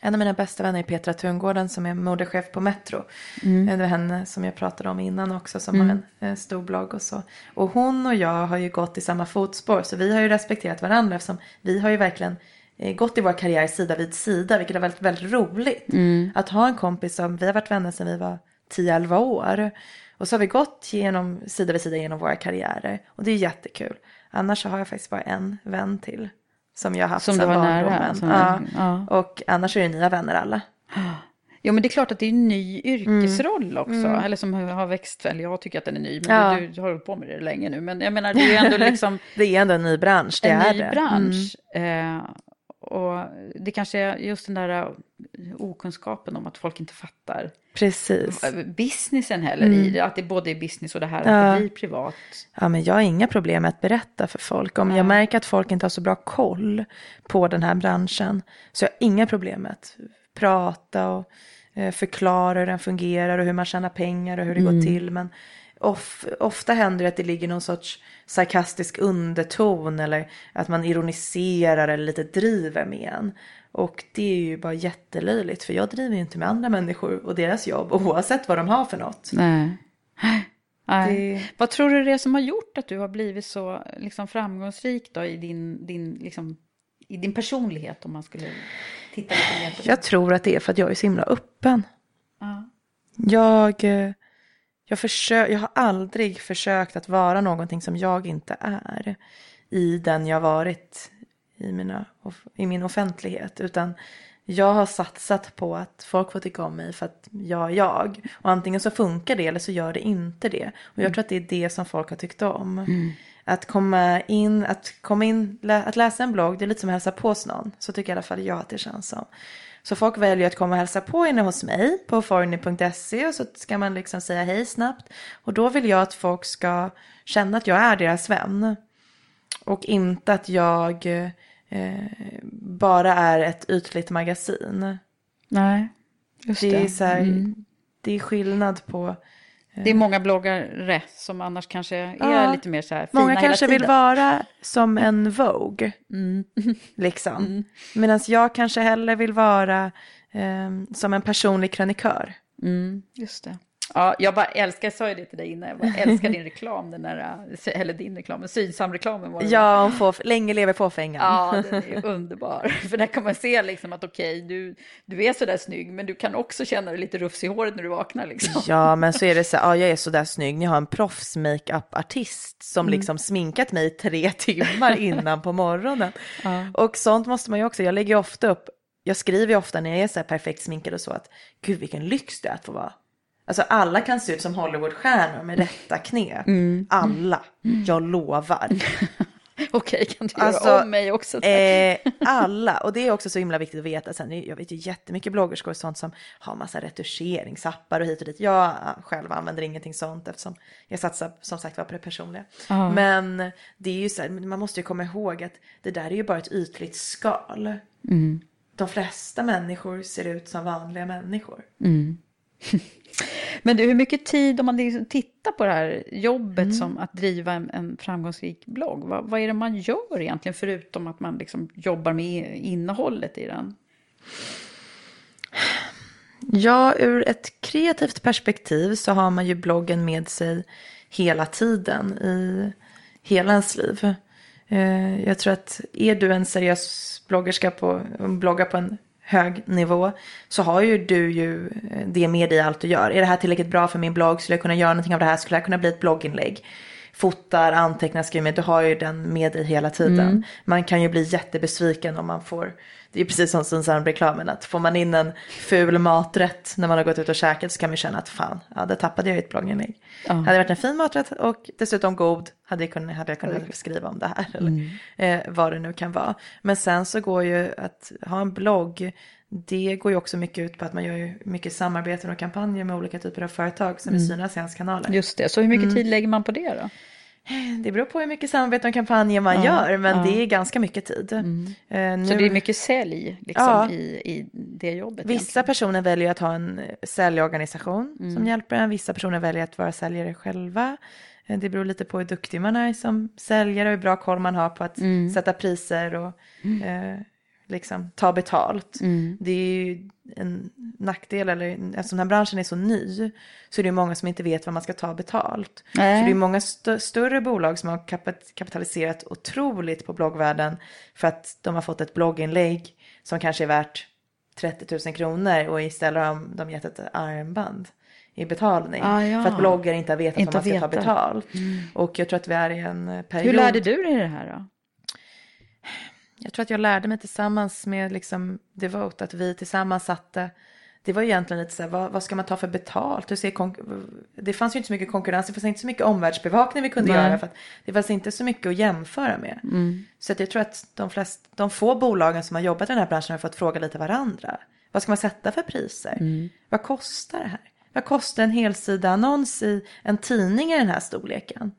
en av mina bästa vänner är Petra Tungården som är modechef på Metro. Mm. Det var henne som jag pratade om innan också som mm. har en, en, stor blogg och så. Och hon och jag har ju gått i samma fotspår så vi har ju respekterat varandra eftersom vi har ju verkligen eh, gått i vår karriär sida vid sida vilket har varit väldigt roligt. Mm. Att ha en kompis som, vi har varit vänner sedan vi var 10-11 år. Och så har vi gått genom, sida vid sida genom våra karriärer och det är jättekul. Annars så har jag faktiskt bara en vän till som jag har haft som sedan barndomen. Ja. ja. Och annars är det nya vänner alla. Jo men det är klart att det är en ny yrkesroll mm. också. Mm. Eller som har växt, eller jag tycker att den är ny. Men ja. du, du, har hållit på med det länge nu. Men jag menar det är ändå [laughs] liksom. det är ändå en ny bransch, det en är ny det. bransch. Mm. Eh, och det kanske är just den där uh, okunskapen om att folk inte fattar. Precis. Uh, businessen heller mm. i det, att det både är business och det här ja. att det blir privat. Ja, men jag har inga problem med att berätta för folk. Om ja. jag märker att folk inte har så bra koll på den här branschen så jag har inga problem med att prata och eh, förklara hur den fungerar och hur man tjänar pengar och hur det mm. går till. Men of, ofta händer det att det ligger någon sorts sarkastisk underton eller att man ironiserar eller lite driver med en. Och det är ju bara jättelöjligt för jag driver ju inte med andra människor och deras jobb oavsett vad de har för något. [gasps] Nej. Det... Vad tror du det är som har gjort att du har blivit så liksom, framgångsrik då i din, din, liksom, i din personlighet om man skulle titta lite mer på det? Jag tror att det är för att jag är så himla öppen. Ja. Jag eh, jag, försö- jag har aldrig försökt att vara någonting som jag inte är i den jag varit i, mina, i min offentlighet. Utan jag har satsat på att folk får tycka om mig för att jag är jag. Och antingen så funkar det eller så gör det inte det. Och jag mm. tror att det är det som folk har tyckt om. Mm. Att komma in, att komma in, att läsa en blogg, det är lite som att hälsa på någon. Så tycker i alla fall jag att det känns som. Så folk väljer att komma och hälsa på inne hos mig på forny.se och så ska man liksom säga hej snabbt. Och då vill jag att folk ska känna att jag är deras vän. Och inte att jag eh, bara är ett ytligt magasin. Nej, just det. Det är, så här, mm. det är skillnad på det är många bloggare som annars kanske är ja. lite mer så här fina Många kanske vill vara som en Vogue. Mm. [laughs] Liksom. Mm. Medan jag kanske hellre vill vara eh, som en personlig krönikör. Mm. Just det. Ja, jag bara älskar, jag sa ju det till dig innan, jag bara älskar din reklam, den där, eller din reklam, Sydsam-reklamen var det. Ja, om få, länge lever fåfängan. Ja, den är underbar. För där kan man se liksom att okej, okay, du, du är sådär snygg, men du kan också känna dig lite rufsig i håret när du vaknar liksom. Ja, men så är det så, ja jag är sådär snygg, jag har en proffs makeup-artist som mm. liksom sminkat mig tre [laughs] timmar innan på morgonen. Ja. Och sånt måste man ju också, jag lägger ofta upp, jag skriver ju ofta när jag är så perfekt sminkad och så att gud vilken lyx det är att få vara Alltså alla kan se ut som Hollywoodstjärnor med rätta knep. Mm. Alla. Mm. Jag lovar. [laughs] Okej, kan du alltså, göra om mig också? Eh, [laughs] alla, och det är också så himla viktigt att veta. Sen, jag vet ju jättemycket bloggerskor och sånt som har massa retuscheringsappar och hit och dit. Jag själv använder ingenting sånt eftersom jag satsar som sagt var på det personliga. Ah. Men det är ju så här, man måste ju komma ihåg att det där är ju bara ett ytligt skal. Mm. de flesta människor ser ut som vanliga människor. [laughs] Men du, hur mycket tid, om man liksom tittar på det här jobbet Mm. som att driva en, en framgångsrik blogg, vad, vad är det man gör egentligen förutom att man liksom jobbar med innehållet i den? Ja, ur ett kreativt perspektiv så har man ju bloggen med sig hela tiden i hela ens liv. Eh, Jag tror att är du en seriös bloggerska på, bloggar på en hög nivå så har ju du ju eh, det med dig i allt du gör. Är det här tillräckligt bra för min blogg? Skulle jag kunna göra någonting av det här? Skulle det här kunna bli ett blogginlägg? Fotar, antecknar, skriver med. Du har ju den med dig hela tiden. Man kan ju bli jättebesviken om man får det är precis som Sunsan-reklamen, att får man in en ful maträtt när man har gått ut och käkat så kan man känna att fan, ja det tappade jag i ett blogginlägg. Hade det varit en fin maträtt och dessutom god hade jag kunnat, hade jag kunnat skriva om det här. Eller eh, vad det nu kan vara. Men sen så går ju att ha en blogg, det går ju också mycket ut på att man gör ju mycket samarbeten och kampanjer med olika typer av företag som är synas i ens kanaler. Just det, så hur mycket Mm. tid lägger man på det då? Det beror på hur mycket samarbete och kampanjer man gör, men det är ganska mycket tid. Eh, Mm. Så nu- det är mycket sälj liksom, Ja. i, i det jobbet? Vissa egentligen. personer väljer att ha en eh, säljorganisation Mm. som hjälper en. Vissa personer väljer att vara säljare själva. Eh, Det beror lite på hur duktig man är som säljare och hur bra koll man har på att Mm. sätta priser och eh, liksom ta betalt. Mm. Det är ju en nackdel, eller eftersom den här branschen är så ny så är det många som inte vet vad man ska ta betalt. Nej. Så det är många st- större bolag som har kapitaliserat otroligt på bloggvärlden för att de har fått ett blogginlägg som kanske är värt 30 000 kronor och istället har de, gett ett armband i betalning. Ah, ja. För att bloggare inte har vetat Inte vad man ska ta vetat. betalt. Och jag tror att vi är i en period. Hur lärde du dig det här då? Jag tror att jag lärde mig tillsammans med liksom Devote att vi tillsammans satte det var egentligen lite så här, vad, vad ska man ta för betalt? Hur ser det fanns ju inte så mycket konkurrens, det fanns inte så mycket omvärldsbevakning vi kunde Nej. göra för att det fanns inte så mycket att jämföra med. Så att jag tror att de, flest, de få bolagen som har jobbat i den här branschen har fått fråga lite varandra. Vad ska man sätta för priser? Vad kostar det här? Vad kostar en helsida annons i en tidning i den här storleken?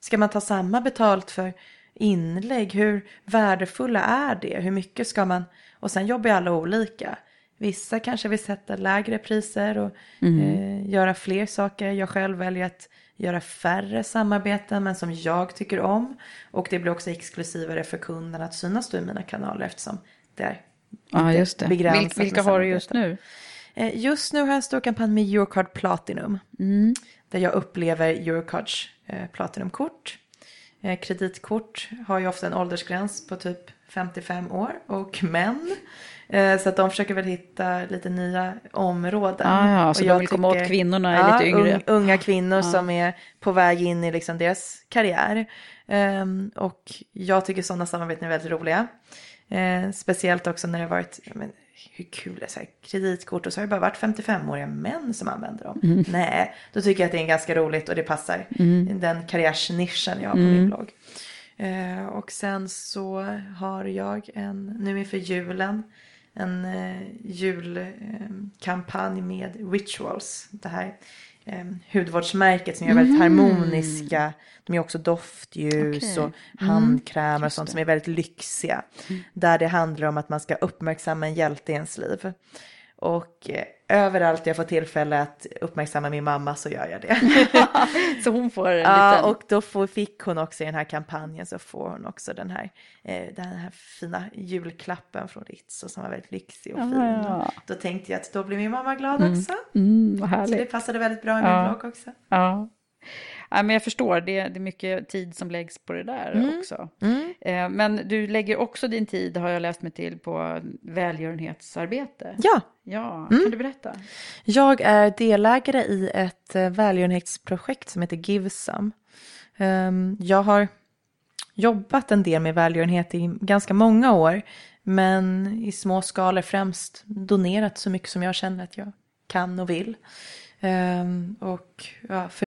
Ska man ta samma betalt för inlägg? Hur värdefulla är det? Hur mycket ska man? Och sen jobbar ju alla olika. Vissa kanske vill sätta lägre priser och eh, göra fler saker. Jag själv väljer att göra färre samarbeten men som jag tycker om. Och det blir också exklusivare för kunden att synas då i mina kanaler eftersom det är Ja, just det. begränsat Vil, vilka har du just nu? Eh, Just nu har jag en stor kampanj med Eurocard Platinum. Där jag upplever Eurocards eh, Platinumkort. Eh, kreditkort har ju ofta en åldersgräns på typ 55 år och [laughs] män. Eh, så att de försöker väl hitta lite nya områden. Ah, ja, så Och de jag vill komma åt kvinnorna är lite yngre. ung- unga kvinnor som är på väg in i liksom deras karriär. Ehm, och jag tycker sådana samarbeten är väldigt roliga. Eh, speciellt också när det har varit, ja, hur kul är det, så här, kreditkort och så har det bara varit 55-åriga män som använder dem. Mm. Nej, då tycker jag att det är ganska roligt och det passar den karriärsnischen jag har på min Mm. blogg. Eh, och sen så har jag en, nu inför julen, en eh, julkampanj med Rituals. Det här eh, hudvårdsmärket som är väldigt harmoniska. De är också doftljus Okej. och handkrämer och sånt som är väldigt lyxiga. Där det handlar om att man ska uppmärksamma en hjälte i ens liv. Och eh, överallt jag får tillfälle att uppmärksamma min mamma så gör jag det. [laughs] Så hon får en Ja, liten... och då får, fick hon också i den här kampanjen så får hon också den här, eh, den här fina julklappen från Ritz och som var väldigt lyxig och fin. ja. Då tänkte jag att då blir min mamma glad också. Mm, Så det passade väldigt bra i min Ja. blogg också. Ja. Ja, men jag förstår, det, det är mycket tid som läggs på det där Mm. också. Eh, men du lägger också din tid, har jag läst mig till, på välgörenhetsarbete. Ja, Ja, Mm. kan du berätta? jag är delägare i ett eh, välgörenhetsprojekt som heter Givesome. Ehm, jag har jobbat en del med välgörenhet i ganska många år. Men i små skalor främst donerat så mycket som jag känner att jag kan och vill. Ehm, och ja, för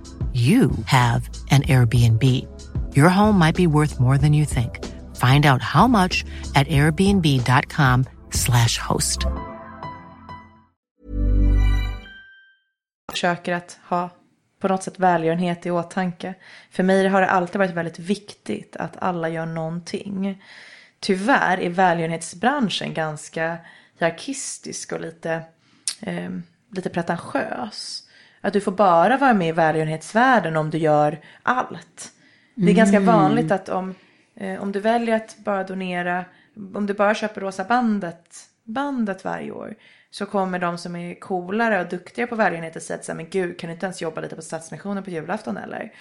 you have an Airbnb. Your home might be worth more than you think. Find out how much at airbnb.com slash host. Försöker att ha på något sätt välgörenhet i åtanke. För mig har det alltid varit väldigt viktigt att alla gör någonting. Tyvärr är välgörenhetsbranschen ganska hierarkistisk och lite, eh, lite pretentiös. Att du får bara vara med i välgörenhetsvärlden om du gör allt. Det är mm. ganska vanligt att om, eh, om du väljer att bara donera, om du bara köper rosa bandet, bandet varje år. Så kommer de som är coolare och duktiga på välgörenhet att säga att men gud kan du inte ens jobba lite på Stadsmissionen på julafton eller?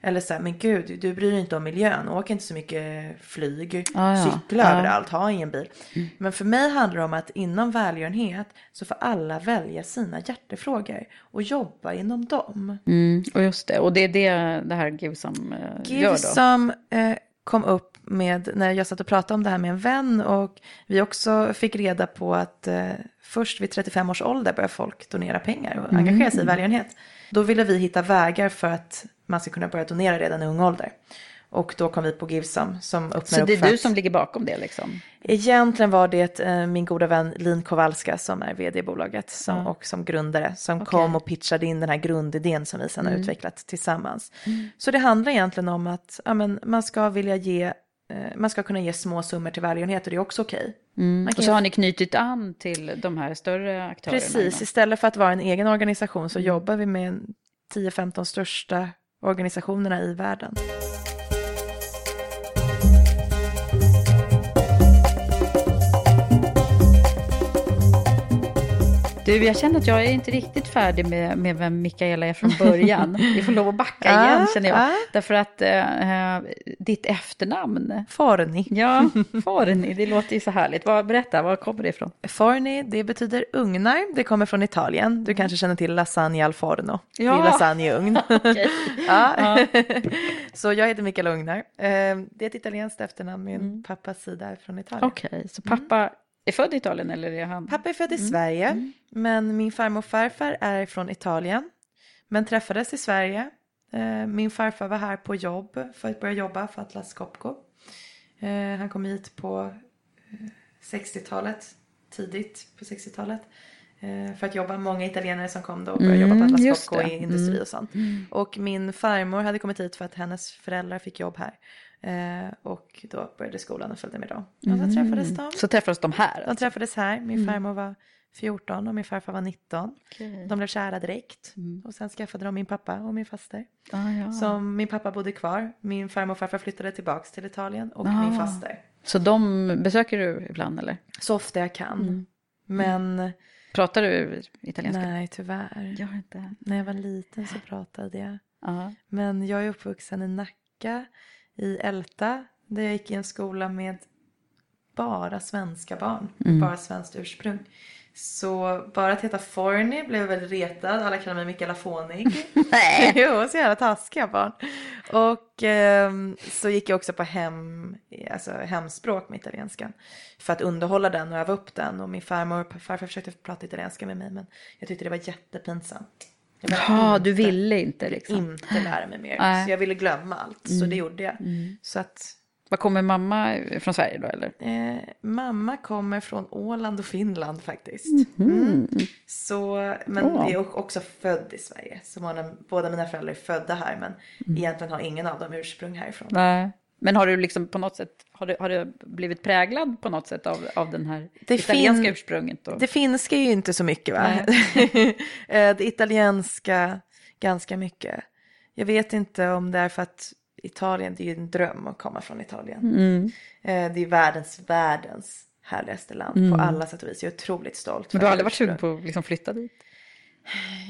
Eller så här, men gud, du bryr dig inte om miljön, åk inte så mycket flyg, ah, ja. cykla ah. överallt, ha ingen bil. Mm. Men för mig handlar det om att inom välgörenhet så får alla välja sina hjärtefrågor och jobba inom dem. Mm, och just det, och det är det det här Givsam eh, gör då? Givsam eh, kom upp med när jag satt och pratade om det här med en vän och vi också fick reda på att eh, först vid 35 års ålder börjar folk donera pengar och engagera sig i mm. välgörenhet. Då ville vi hitta vägar för att man ska kunna börja donera redan i ung ålder. Och då kom vi på Givesum som öppnar Så det är du som ligger bakom det liksom? Egentligen var det eh, min goda vän Lin Kowalska som är vd i bolaget som, mm. och som grundare som okay. kom och pitchade in den här grundidén som vi sedan mm. har utvecklat tillsammans. Mm. Så det handlar egentligen om att ja, men, man ska vilja ge eh, man ska kunna ge små summor till välgörenhet och det är också okej. Okay. Mm. Och så har ni knutit an till de här större aktörerna? Precis, istället för att vara en egen organisation så mm. jobbar vi med 10-15 största organisationerna i världen. Du, jag känner att jag är inte riktigt färdig med, med vem Mikaela är från början. [laughs] Vi får lov att backa igen känner jag. Därför att eh, ditt efternamn. Forni. [laughs] Ja, [laughs] Forni, det låter ju så härligt. Vad, berätta, var kommer det ifrån? Forni, det betyder ugnar. Det kommer från Italien. Du kanske känner till lasagne al forno. Ja. Det är lasagneugn. ja. så jag heter Mikaela Ugnar. Eh, det är ett italienskt efternamn. Min mm. pappas sida är från Italien. Okej, okay, så pappa mm är född i Italien eller är han? Pappa är född i mm. Sverige, mm. men min farmor och farfar är från Italien, men träffades i Sverige. Eh, min farfar var här på jobb för att börja jobba för Atlas Copco. Eh, han kom hit på 60-talet, eh, tidigt på 60-talet. Eh, för att jobba, många italienare som kom då och började jobba på Atlas just Copco i industri Mm. och sånt. Och min farmor hade kommit hit för att hennes föräldrar fick jobb här. Eh, och då började skolan och följde med dem. Och så träffades de. Så träffades de här? De träffades här. Min farmor var 14 och min farfar var 19. De blev kära direkt. Och sen skaffade de min pappa och min faster. Ah, ja. Så min pappa bodde kvar. Min farmor och farfar flyttade tillbaks till Italien. Och Ah. min faster. Så de besöker du ibland eller? Så ofta jag kan. Men Pratar du italienska? nej, tyvärr. Gör inte. När jag var liten så pratade jag. Ja. Men jag är uppvuxen i Nacka, i Älta, där jag gick i en skola med bara svenska barn, Mm. bara svenskt ursprung. Så bara att heta Forni blev jag väldigt retad, alla kallar mig Mikaela Fånig. [laughs] Nej. [laughs] jo, så jävla taskiga barn. Och ehm, så gick jag också på hem, alltså hemspråk med italienskan. För att underhålla den och öva upp den. Och min farmor och farfar försökte prata italienska med mig men jag tyckte det var jättepinsamt. Ja, du ville inte liksom. inte lära mig mer. Nej. Så jag ville glömma allt. Så det gjorde jag. Så att Var kommer mamma från Sverige då eller? eh, mamma kommer från Åland och Finland faktiskt. Mm. Så, men Åh. är också född i Sverige. Så båda mina föräldrar är födda här. Men egentligen har ingen av dem ursprung härifrån. Nej. Men har du liksom på något sätt, har du, har du blivit präglad på något sätt av, av den här Det italienska fin- ursprunget? Och... Det finska är ju inte så mycket va? [laughs] Eh, det italienska ganska mycket. Jag vet inte om det är för att Italien, det är ju en dröm att komma från Italien. Mm. Eh, Det är världens, världens härligaste land på alla sätt och vis. Jag är otroligt stolt. Men du har aldrig varit sugen på att liksom flytta dit?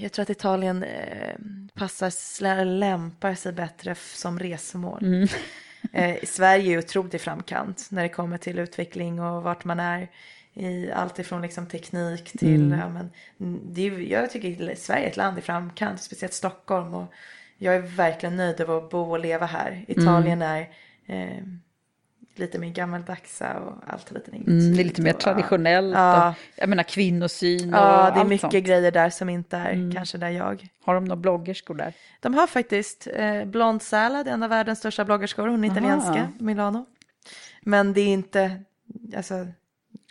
Jag tror att Italien eh, passar, lämpar sig bättre som resmål. Mm. Eh, Sverige är otroligt i framkant när det kommer till utveckling och vart man är. I allt ifrån liksom teknik till, Mm. ja, men, det är, ju- jag tycker Sverige är ett land i framkant, speciellt Stockholm. Och jag är verkligen nöjd över att bo och leva här. Italien Mm. är eh, lite mer gammaldagsa och allt lite nytt. Mm, det är lite mer traditionellt. Ja. Och, jag menar kvinnosyn och Ja, det är allt mycket sånt. Mm. grejer där som inte är kanske där jag Har de några bloggerskor där? de har faktiskt eh, Blond Salad, en av världens största bloggerskor, hon är Aha. italienska, Milano. Men det är inte, alltså,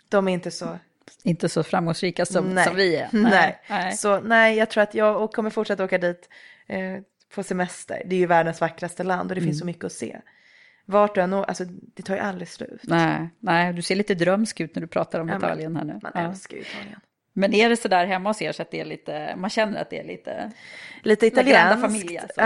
de är inte så, Inte så framgångsrika som, nej. som vi är. [laughs] Nej. nej. Så nej, jag tror att jag kommer fortsätta åka dit eh, på semester. Det är ju världens vackraste land och det Mm. finns så mycket att se. Vart du än alltså det tar ju aldrig slut. Nej, nej, du ser lite drömsk ut när du pratar om Ja, Italien här nu. Man Ja. älskar ju Italien. Men är det så där hemma hos er så att det är lite, man känner att det är lite... Lite italienskt. famiglia, så.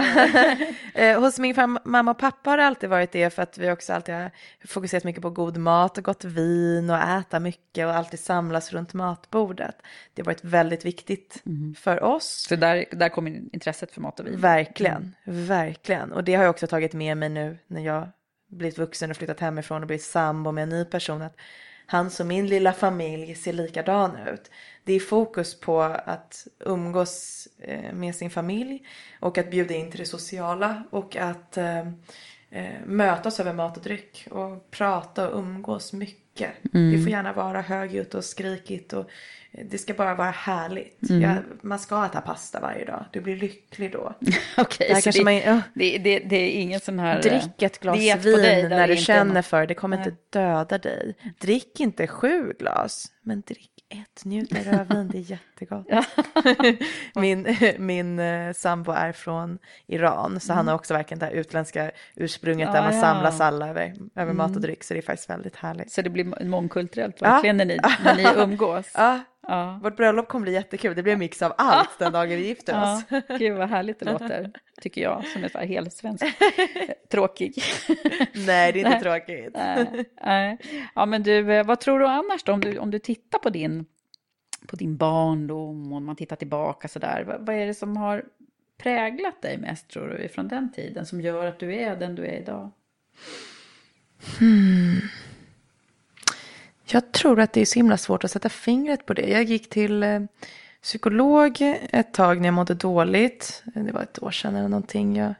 [laughs] eh, hos min mamma och pappa har det alltid varit det för att vi också alltid har fokuserat mycket på god mat och gott vin och äta mycket och alltid samlas runt matbordet. Det har varit väldigt viktigt för oss. Så där, där kommer intresset för mat och vin. Verkligen, verkligen. Och det har jag också tagit med mig nu när jag blivit vuxen och flyttat hemifrån och blivit sambo med en ny person. Att hans och min lilla familj ser likadan ut. Det är fokus på att umgås eh, med sin familj och att bjuda in till det sociala och att eh, eh, mötas över mat och dryck och prata och umgås mycket. Det får gärna vara högljutt och skrikigt och det ska bara vara härligt. Ja, man ska äta pasta varje dag. Du blir lycklig då. [laughs] Okej, Där kanske det, man, det, det, det är ingen sån här... eh, Drick ett glas diet på vin där när du känner för det. Kommer Nej. inte döda dig. Drick inte sju glas, men drick ett. Njut av rödvin, det är jättegott. [laughs] min min eh, sambo är från Iran, så han har också verkligen det här utländska ursprunget där Mm. Ah, man ja. samlas alla över, över mat och Mm. dryck. Så det är faktiskt väldigt härligt. Så det blir mångkulturellt verkligen när, ni, när ni [laughs] umgås. Ja, Ja. vårt bröllop kommer bli jättekul. Det blir en mix av allt den dagen vi gifter oss. Ja, [laughs] gud vad härligt det [laughs] låter, tycker jag, som är helt svensk. [laughs] Tråkig. Nej, det är inte Nej. tråkigt. Nej, nej. Ja, men du, eh, vad tror du annars då, om du, om du tittar på din, på din barndom och om man tittar tillbaka så där, vad, vad är det som har präglat dig mest tror du från den tiden som gör att du är den du är idag? Jag tror att det är så himla svårt att sätta fingret på det. Jag gick till eh, psykolog ett tag när jag mådde dåligt. Det var ett år sedan eller någonting. Jag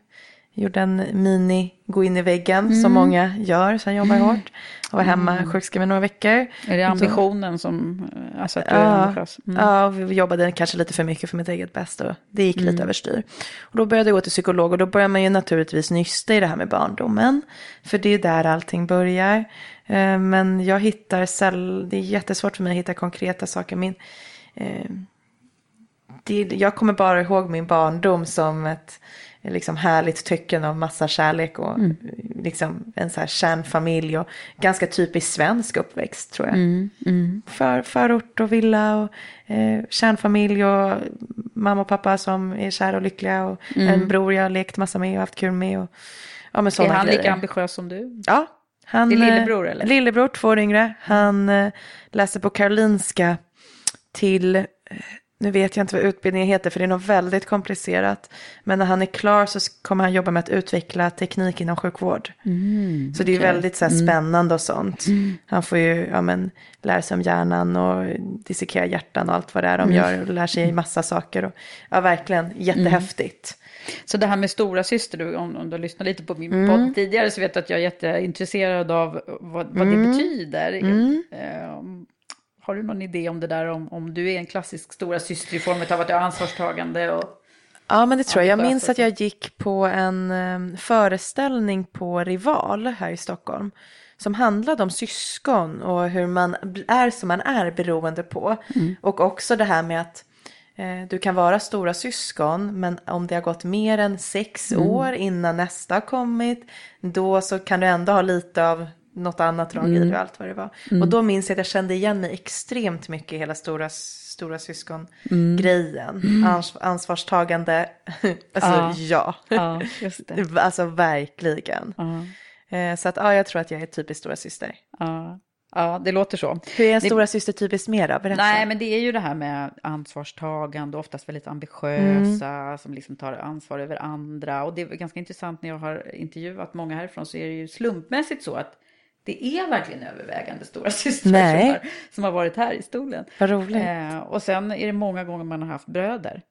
gjorde en mini gå in i väggen som många gör. Sen jobbar jag hårt. Och var hemma sjukskriven några veckor. Är det ambitionen som, eh, alltså att du är Ja, ambitiös? Mm. ja, vi jobbade kanske lite för mycket för mitt eget bästa. och Det gick lite överstyr. Och då började jag gå till psykolog och då börjar man ju naturligtvis nysta i det här med barndomen. För det är där allting börjar. Eh, Men jag hittar säll, det är jättesvårt för mig att hitta konkreta saker. Min, eh, det, jag kommer bara ihåg min barndom som ett liksom härligt tycken av massa kärlek och Mm. liksom en så här kärnfamilj och ganska typisk svensk uppväxt tror jag. Mm. Mm. För, förort och villa och eh, kärnfamilj och mamma och pappa som är kära och lyckliga och Mm. en bror jag har lekt massa med och haft kul med och ja men Är han grejer. lika ambitiös som du? Ja. Han, Det är eh, lillebror, eller? Lillebror, två år yngre. Han eh, läser på Karolinska till, eh, nu vet jag inte vad utbildningen heter för det är nog väldigt komplicerat. Men när han är klar så kommer han jobba med att utveckla teknik inom sjukvård. Mm, Så det är väldigt så här, Mm. spännande och sånt. Han får ju ja, men, lära sig om hjärnan och dissekera hjärtan och allt vad det är de Mm. gör. Och lär sig massa saker. Och, ja, verkligen jättehäftigt. Så det här med stora syster, du, om, om du har lyssnat lite på min Mm. podd tidigare så vet du att jag är jätteintresserad av vad, vad Mm. det betyder. Mm. Har du någon idé om det där, om, om du är en klassisk stora syster i form av att du har ansvarstagande? Och... Ja, men det tror jag. Jag minns att jag gick på en eh, föreställning på Rival här i Stockholm. Som handlade om syskon och hur man är som man är beroende på. Mm. Och också det här med att eh, du kan vara stora syskon men om det har gått mer än sex Mm. år innan nästa har kommit. Då så kan du ändå ha lite av något annat drag i Mm. det och allt vad det var. Mm. Och då minns jag att jag kände igen mig extremt mycket i hela stora, stora syskon Mm. grejen. Mm. Ans- ansvarstagande, [laughs] alltså ja. Ja, just det. [laughs] alltså verkligen. Ja. Eh, Så att ja, jag tror att jag är typiskt stora syster. Ja. ja, det låter så. Hur är en Det- stora syster typiskt mer då? Berätta. Nej, men det är ju det här med ansvarstagande, oftast väldigt ambitiösa, Mm. som liksom tar ansvar över andra. Och det är ganska intressant när jag har intervjuat många härifrån så är det ju slumpmässigt så att det är verkligen övervägande stora [laughs] systrar som har, varit här i stolen. Vad roligt. Eh, och sen är det många gånger man har haft bröder.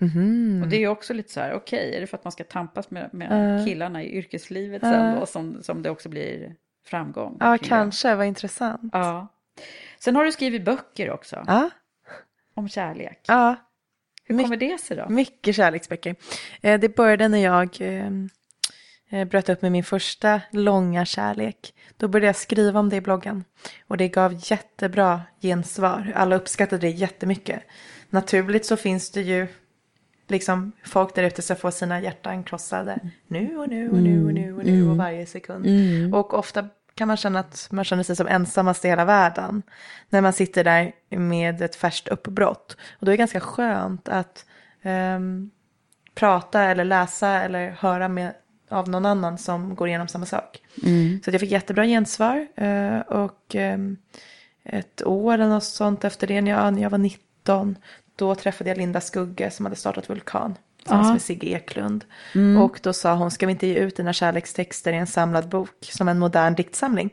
Mhm. Och det är ju också lite så här, okej, är det för att man ska tampas med, med Ja. killarna i yrkeslivet Ja. sen då, som, som det också blir framgång? Ja, det? kanske. Vad intressant. Ja. Sen har du skrivit böcker också. Ja. Om kärlek. Ja. Hur kommer det sig då? Mycket kärleksböcker. Eh, Det började när jag eh, bröt upp med min första långa kärlek. Då började jag skriva om det i bloggen. Och det gav jättebra gensvar. Alla uppskattade det jättemycket. Naturligt så finns det ju liksom folk där ute som får sina hjärtan krossade. Nu och nu och nu och nu och nu och varje sekund. Mm. Och ofta kan man känna att man känner sig som ensammast i hela världen. När man sitter där med ett färskt uppbrott. Och då är det ganska skönt att ehm, prata eller läsa eller höra med, av någon annan som går igenom samma sak. Mm. Så jag fick jättebra gensvar. eh, och ehm, ett år eller något sånt efter det, när jag, när jag var 19, då träffade jag Linda Skugge som hade startat Vulkan. Tillsammans Ja. med Sigge Eklund. Mm. Och då sa hon, ska vi inte ge ut dina kärlekstexter i en samlad bok som en modern diktsamling?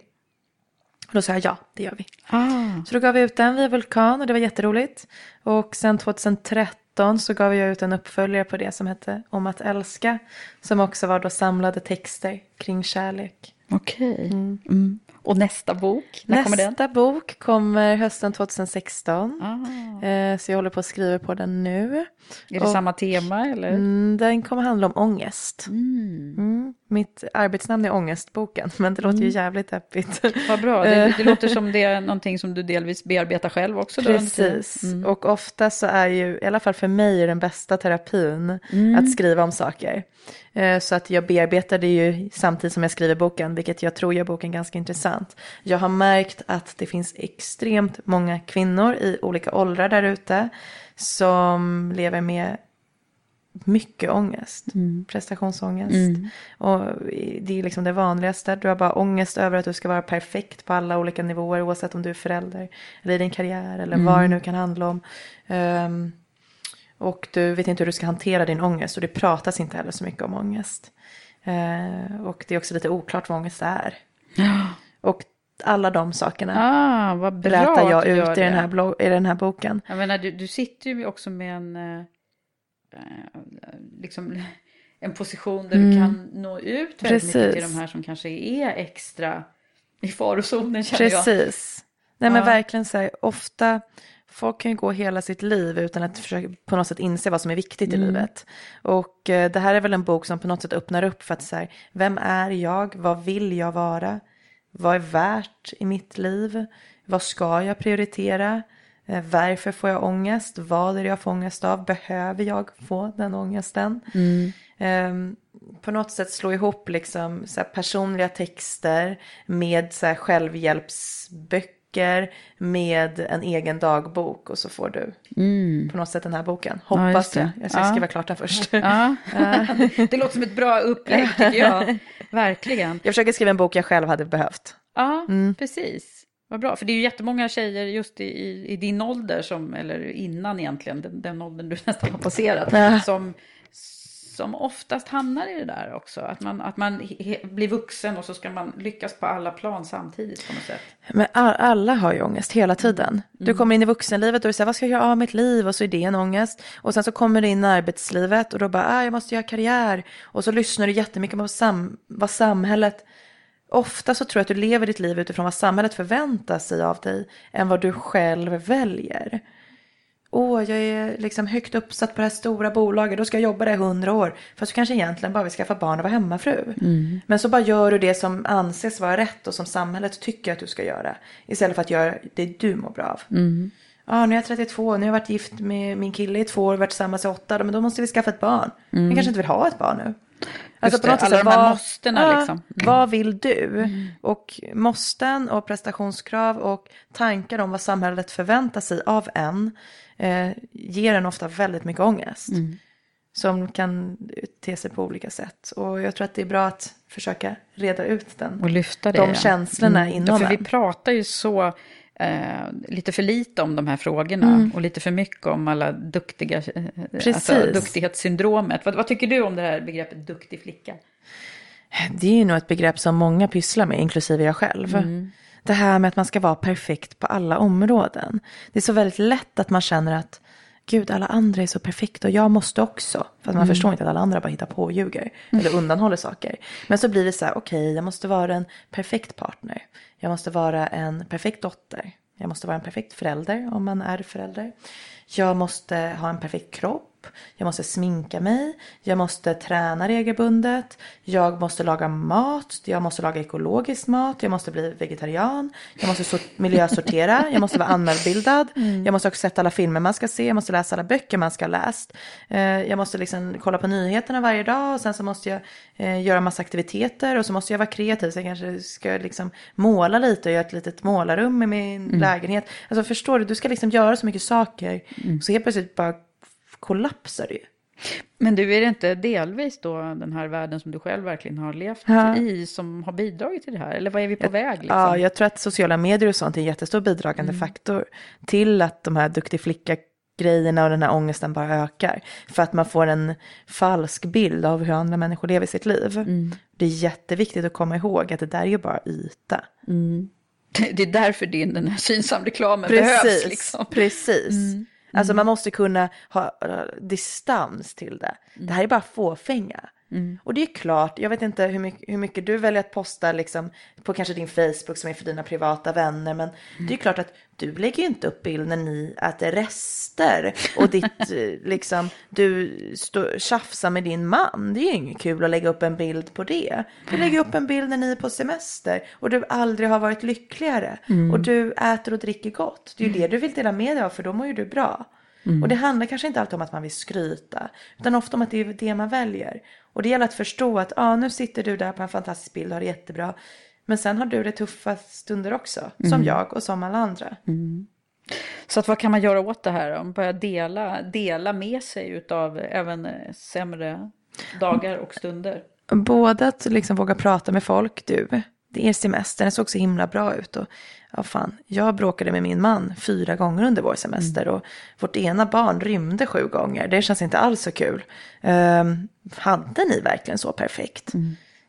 Och då sa jag ja, det gör vi. Ah. Så då gav vi ut den via Vulkan och det var jätteroligt. Och sen 2013 så gav jag ut en uppföljare på det som hette Om att älska. Som också var då samlade texter kring kärlek. Okej. Mm. Och nästa bok, när kommer den? Nästa bok kommer hösten 2016. Ah. Eh, Så jag håller på att skriva på den nu. Är det Och, samma tema eller? Mm, den kommer handla om ångest. Mm. Mm. Mitt arbetsnamn är Ångestboken, [laughs] men det låter ju jävligt deppigt. [laughs] Vad bra, det, det låter som det är [laughs] någonting som du delvis bearbetar själv också. Då. Precis, Mm. och ofta så är ju, i alla fall för mig, den bästa terapin Mm. att skriva om saker. Eh, Så att jag bearbetar det ju samtidigt som jag skriver boken, vilket jag tror gör boken ganska intressant. Jag har märkt att det finns extremt många kvinnor i olika åldrar där ute som lever med mycket ångest, prestationsångest. Mm. Och det är liksom det vanligaste. Du har bara ångest över att du ska vara perfekt på alla olika nivåer oavsett om du är förälder eller i din karriär eller Mm. vad det nu kan handla om. Ehm, och du vet inte hur du ska hantera din ångest och det pratas inte heller så mycket om ångest. Eh, och det är också lite oklart vad ångest är. Och alla de sakerna Ah, vad bra berättar jag du ut i den, här blogg, i den här boken. Jag menar, du, du sitter ju också med en, eh, liksom, en position där du Mm. kan nå ut väldigt mycket till Precis. de här som kanske är extra i farozonen känner jag. Precis. Nej men Ja. verkligen så här, ofta, folk kan ju gå hela sitt liv utan att försöka på något sätt inse vad som är viktigt i Mm. livet. Och eh, det här är väl en bok som på något sätt öppnar upp för att så här, vem är jag, vad vill jag vara, vad är värt i mitt liv, vad ska jag prioritera, Eh, varför får jag ångest? Vad är det jag får ångest av? Behöver jag få den ångesten? Eh, på något sätt slå ihop liksom så personliga texter med så här självhjälpsböcker med en egen dagbok och så får du på något sätt den här boken. Ja, Hoppas just det. jag. Jag ska Ja. skriva klart den först. Ja. [laughs] [laughs] det låter som ett bra upplägg tycker jag. [laughs] Verkligen. Jag försöker skriva en bok jag själv hade behövt. Ja, precis. Vad bra, för det är ju jättemånga tjejer just i, i, i din ålder, som, eller innan egentligen, den, den åldern du nästan har passerat, Ja. som, som oftast hamnar i det där också. Att man, att man blir vuxen och så ska man lyckas på alla plan samtidigt på något sätt. Men all, alla har ju ångest hela tiden. Du kommer in i vuxenlivet och du säger vad ska jag göra av mitt liv? Och så är det en ångest. Och sen så kommer du in i arbetslivet och då bara, ah, jag måste göra karriär. Och så lyssnar du jättemycket på sam, vad samhället, ofta så tror jag att du lever ditt liv utifrån vad samhället förväntar sig av dig än vad du själv väljer. Åh, jag är liksom högt uppsatt på det här stora bolaget, då ska jag jobba där i hundra år. Fast du kanske egentligen bara vill skaffa barn och vara hemmafru. Men så bara gör du det som anses vara rätt och som samhället tycker att du ska göra. Istället för att göra det du mår bra av. Ja, nu är jag 32, nu har jag varit gift med min kille i två år, varit tillsammans i åtta, men då måste vi skaffa ett barn. Jag kanske inte vill ha ett barn nu. Alltså det, alla de här måstena liksom. Vad vill du? Och måsten och prestationskrav och tankar om vad samhället förväntar sig av en eh, ger en ofta väldigt mycket ångest. Som kan te sig på olika sätt. Och jag tror att det är bra att försöka reda ut den. Och lyfta det. De ja. känslorna Mm. inom ja, för vi pratar ju så eh, lite för lite om de här frågorna och lite för mycket om alla duktiga, eh, alltså, Precis. duktighetssyndromet. Vad, vad tycker du om det här begreppet duktig flicka? Det är ju nog ett begrepp som många pysslar med, inklusive jag själv. Det här med att man ska vara perfekt på alla områden. Det är så väldigt lätt att man känner att gud, alla andra är så perfekta och jag måste också. För man förstår inte att alla andra bara hittar på och ljuger. Eller undanhåller saker. Men så blir det så här, okej, jag måste vara en perfekt partner. Jag måste vara en perfekt dotter. Jag måste vara en perfekt förälder om man är förälder. Jag måste ha en perfekt kropp. Jag måste sminka mig. Jag måste träna regelbundet. Jag måste laga mat. Jag måste laga ekologisk mat. Jag måste bli vegetarian. Jag måste sort- miljösortera. Jag måste vara anmälbildad. Jag måste också sett alla filmer man ska se. Jag måste läsa alla böcker man ska ha läst. Eh, Jag måste liksom kolla på nyheterna varje dag. Och sen så måste jag eh, göra massa aktiviteter. Och så måste jag vara kreativ. Så jag kanske ska liksom måla lite och göra ett litet målarrum i min lägenhet. Alltså förstår du, du ska liksom göra så mycket saker. Så helt plötsligt bara kollapsar ju. Men du, är det inte delvis då den här världen som du själv verkligen har levt Ja. i som har bidragit till det här? Eller vad är vi på väg? Liksom? Ja, jag tror att sociala medier och sånt är en jättestor bidragande faktor till att de här duktig flicka grejerna och den här ångesten bara ökar. För att man får en falsk bild av hur andra människor lever sitt liv. Det är jätteviktigt att komma ihåg att det där är ju bara yta. [laughs] Det är därför din, den här synsamreklamen behövs. Liksom. precis. Alltså man måste kunna ha distans till det. Det här är bara fåfänga. Och det är klart, jag vet inte hur mycket, hur mycket du väljer att posta liksom på kanske din Facebook som är för dina privata vänner. Men det är klart att du lägger ju inte upp bild när ni äter rester och ditt, [laughs] eh, liksom, du stå, tjafsar med din man. Det är ju inget kul att lägga upp en bild på det. Du lägger upp en bild när ni är på semester och du aldrig har varit lyckligare. Och du äter och dricker gott. Det är ju det du vill dela med dig av för då mår ju du bra. Och det handlar kanske inte alltid om att man vill skryta. Utan ofta om att det är det man väljer. Och det gäller att förstå att ah, nu sitter du där på en fantastisk bild och har det jättebra. Men sen har du det tuffa stunder också. Som jag och som alla andra. Så att vad kan man göra åt det här? då? Börja dela, dela med sig utav även eh, sämre dagar och stunder. Både att liksom våga prata med folk. Du, det är semester, den såg så himla bra ut. Och ja, fan, jag bråkade med min man fyra gånger under vår semester. Och vårt ena barn rymde sju gånger. Det känns inte alls så kul. Um, hade ni verkligen så perfekt?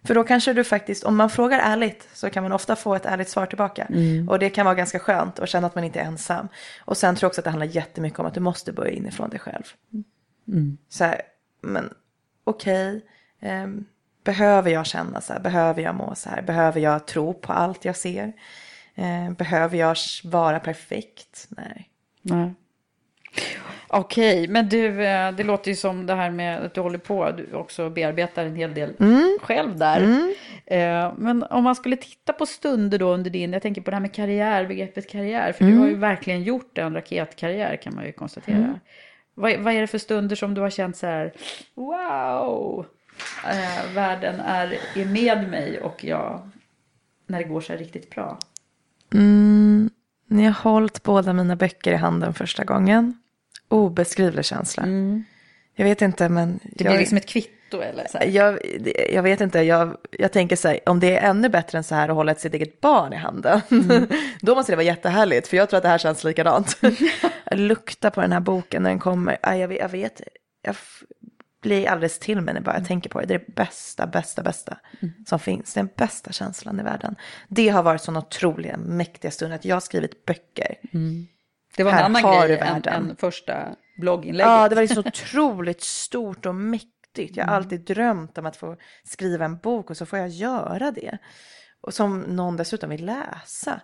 För då kanske du faktiskt, om man frågar ärligt så kan man ofta få ett ärligt svar tillbaka. Och det kan vara ganska skönt att känna att man inte är ensam. Och sen tror jag också att det handlar jättemycket om att du måste börja inifrån dig själv. Så här, men okej, ehm, behöver jag känna så här, behöver jag må så här, behöver jag tro på allt jag ser? Eh, behöver jag vara perfekt? Nej. Nej. Okej, men du, eh, det låter ju som det här med att du håller på, du också bearbetar en hel del Mm. själv där. Eh, Men om man skulle titta på stunder då under din, jag tänker på det här med karriär, begreppet karriär, för du Mm. har ju verkligen gjort en raketkarriär kan man ju konstatera. Mm. Vad, vad är det för stunder som du har känt så här, wow, eh, världen är, är med mig och jag, när det går så här riktigt bra? Mm, när jag hållit båda mina böcker i handen första gången. Obeskrivlig känsla. Jag vet inte men. Mm. Det jag, blir liksom ett kvitto eller så här. jag, jag vet inte, jag, jag tänker så här, om det är ännu bättre än så här att hålla ett sitt eget barn i handen, Mm. [laughs] då måste det vara jättehärligt, för jag tror att det här känns likadant. [laughs] jag luktar på den här boken när den kommer, jag vet, jag, vet, jag blir alldeles till mig när bara jag tänker på det. Det är det bästa, bästa, bästa som finns. Det är den bästa känslan i världen. Det har varit sån otroliga, mäktiga stund att jag har skrivit böcker. Det var en Här annan grej än, än första blogginlägget. Ja, det var liksom så otroligt stort och mäktigt. Jag har alltid drömt om att få skriva en bok och så får jag göra det. Och som någon dessutom vill läsa.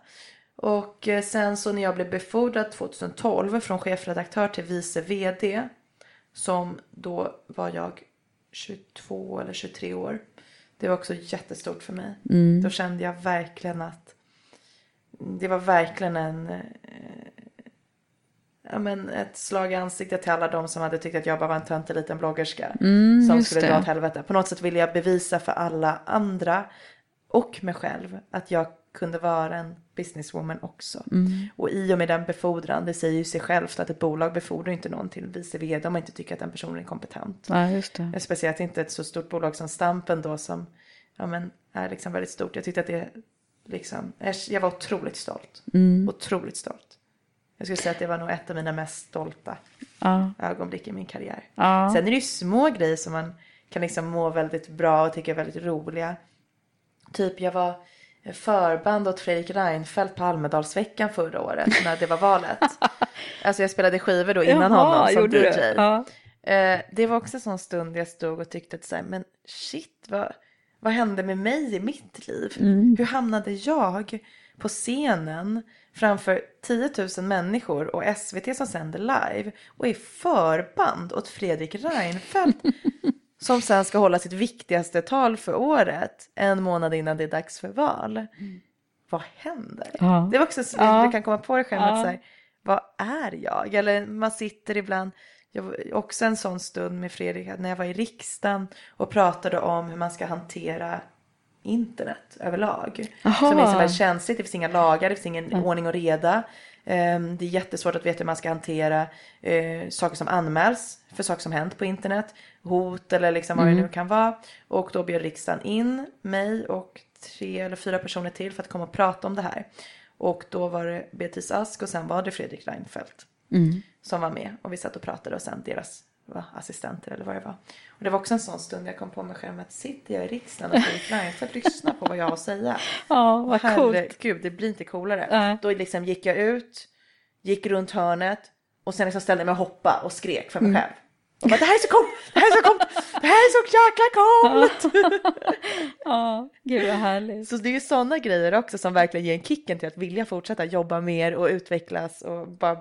Och eh, sen så när jag blev befordrad 2012 från chefredaktör till vice vd. Som då var jag 22 eller 23 år. Det var också jättestort för mig. Då kände jag verkligen att det var verkligen en eh, ja, men ett slag i ansiktet till alla de som hade tyckt att jag bara var en töntig liten bloggerska. som Mm, just skulle det. dra åt helvete. På något sätt ville jag bevisa för alla andra och mig själv att jag kunde vara en businesswoman också. Mm. Och i och med den befordran, det säger ju sig självt att ett bolag befordrar inte någon till vice vd om man inte tycker att den personen är kompetent. Ja, just det. Speciellt inte ett så stort bolag som Stampen då som ja, men, är liksom väldigt stort. Jag tyckte att det liksom, jag- var otroligt stolt. Mm. Otroligt stolt. Jag skulle säga att det var nog ett av mina mest stolta Ja. ögonblick i min karriär. Ja. Sen är det ju små grejer som man kan liksom må väldigt bra och tycka är väldigt roliga. Typ jag var förband åt Fredrik Reinfeldt på Almedalsveckan förra året när det var valet. [laughs] alltså jag spelade skivor då innan Jaha, honom som? DJ. Ja. Eh, det var också en sån stund jag stod och tyckte att så här, men shit, vad, vad hände med mig i mitt liv? Mm. Hur hamnade jag på scenen framför 10 000 människor och SVT som sänder live och är förband åt Fredrik Reinfeldt [laughs] som sen ska hålla sitt viktigaste tal för året en månad innan det är dags för val. Vad händer? Ja. Det var också så Ja. du kan komma på det själv Ja. att så här, vad är jag? Eller man sitter ibland, jag också en sån stund med Fredrik när jag var i riksdagen och pratade om hur man ska hantera internet överlag. Aha. Som är så väldigt känsligt, det finns inga lagar, det finns ingen ordning och reda. Ehm, Det är jättesvårt att veta hur man ska hantera eh, saker som anmäls för saker som hänt på internet. Hot eller liksom vad det nu kan vara. Och då bjöd riksdagen in mig och tre eller fyra personer till för att komma och prata om det här. Och då var det Beatrice Ask och sen var det Fredrik Reinfeldt som var med. Och vi satt och pratade och sen deras va, assistenter eller vad det var. Och det var också en sån stund jag kom på mig själv med att sitter jag i riksdagen och Fredrik Reinfeldt lyssnar på vad jag har att säga. [laughs] Ja, vad coolt. Herregud, det blir inte coolare. Nej. Då liksom gick jag ut, gick runt hörnet och sen liksom ställde jag mig och hoppade och skrek för mig Mm. själv. Och bara, det här är så coolt! Det här är så coolt! Det här är så jäkla coolt! [laughs] Ja, gud vad härligt. Så det är ju sådana grejer också som verkligen ger en kicken till att vilja fortsätta jobba mer och utvecklas och bara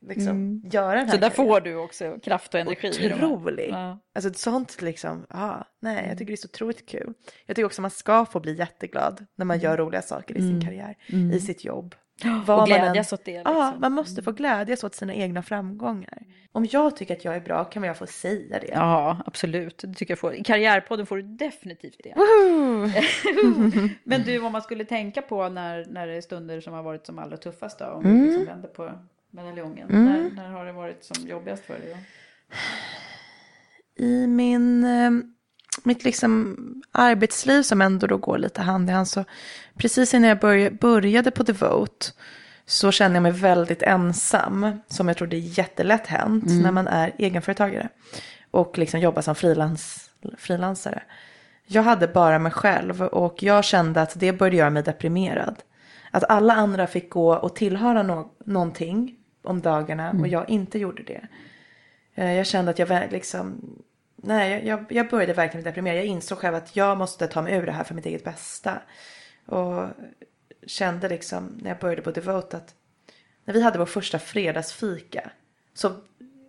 liksom göra den här Mm. Så där karriären. får du också kraft och energi. Otrolig. Ja. Alltså ett sånt liksom, ja, nej, jag tycker det är så otroligt kul. Jag tycker också man ska få bli jätteglad när man gör roliga saker i sin karriär, i sitt jobb. Vad man glädjas åt det, liksom. Ja, man måste få glädjas åt sina egna framgångar. Om jag tycker att jag är bra kan jag få säga det. Ja, absolut. Det tycker jag får. I Karriärpodden får du definitivt det. [laughs] [laughs] Men du, om man skulle tänka på när, när det är stunder som har varit som allra tuffast då, om vi liksom vänder på medaljongen. När, när har det varit som jobbigast för dig då? i min, eh, mitt liksom arbetsliv som ändå då går lite hand i hand så precis innan jag började, på Devote så kände jag mig väldigt ensam som jag tror det är jättelätt hänt när man är egenföretagare och liksom jobbar som frilans, frilansare. Jag hade bara mig själv och jag kände att det började göra mig deprimerad. Att alla andra fick gå och tillhöra no- någonting om dagarna och jag inte gjorde det. Eh, Jag kände att jag liksom, nej, jag- jag, jag började verkligen bli deprimerad. Jag insåg själv att jag måste ta mig ur det här för mitt eget bästa. Och kände liksom när jag började på Devote att när vi hade vår första fredagsfika så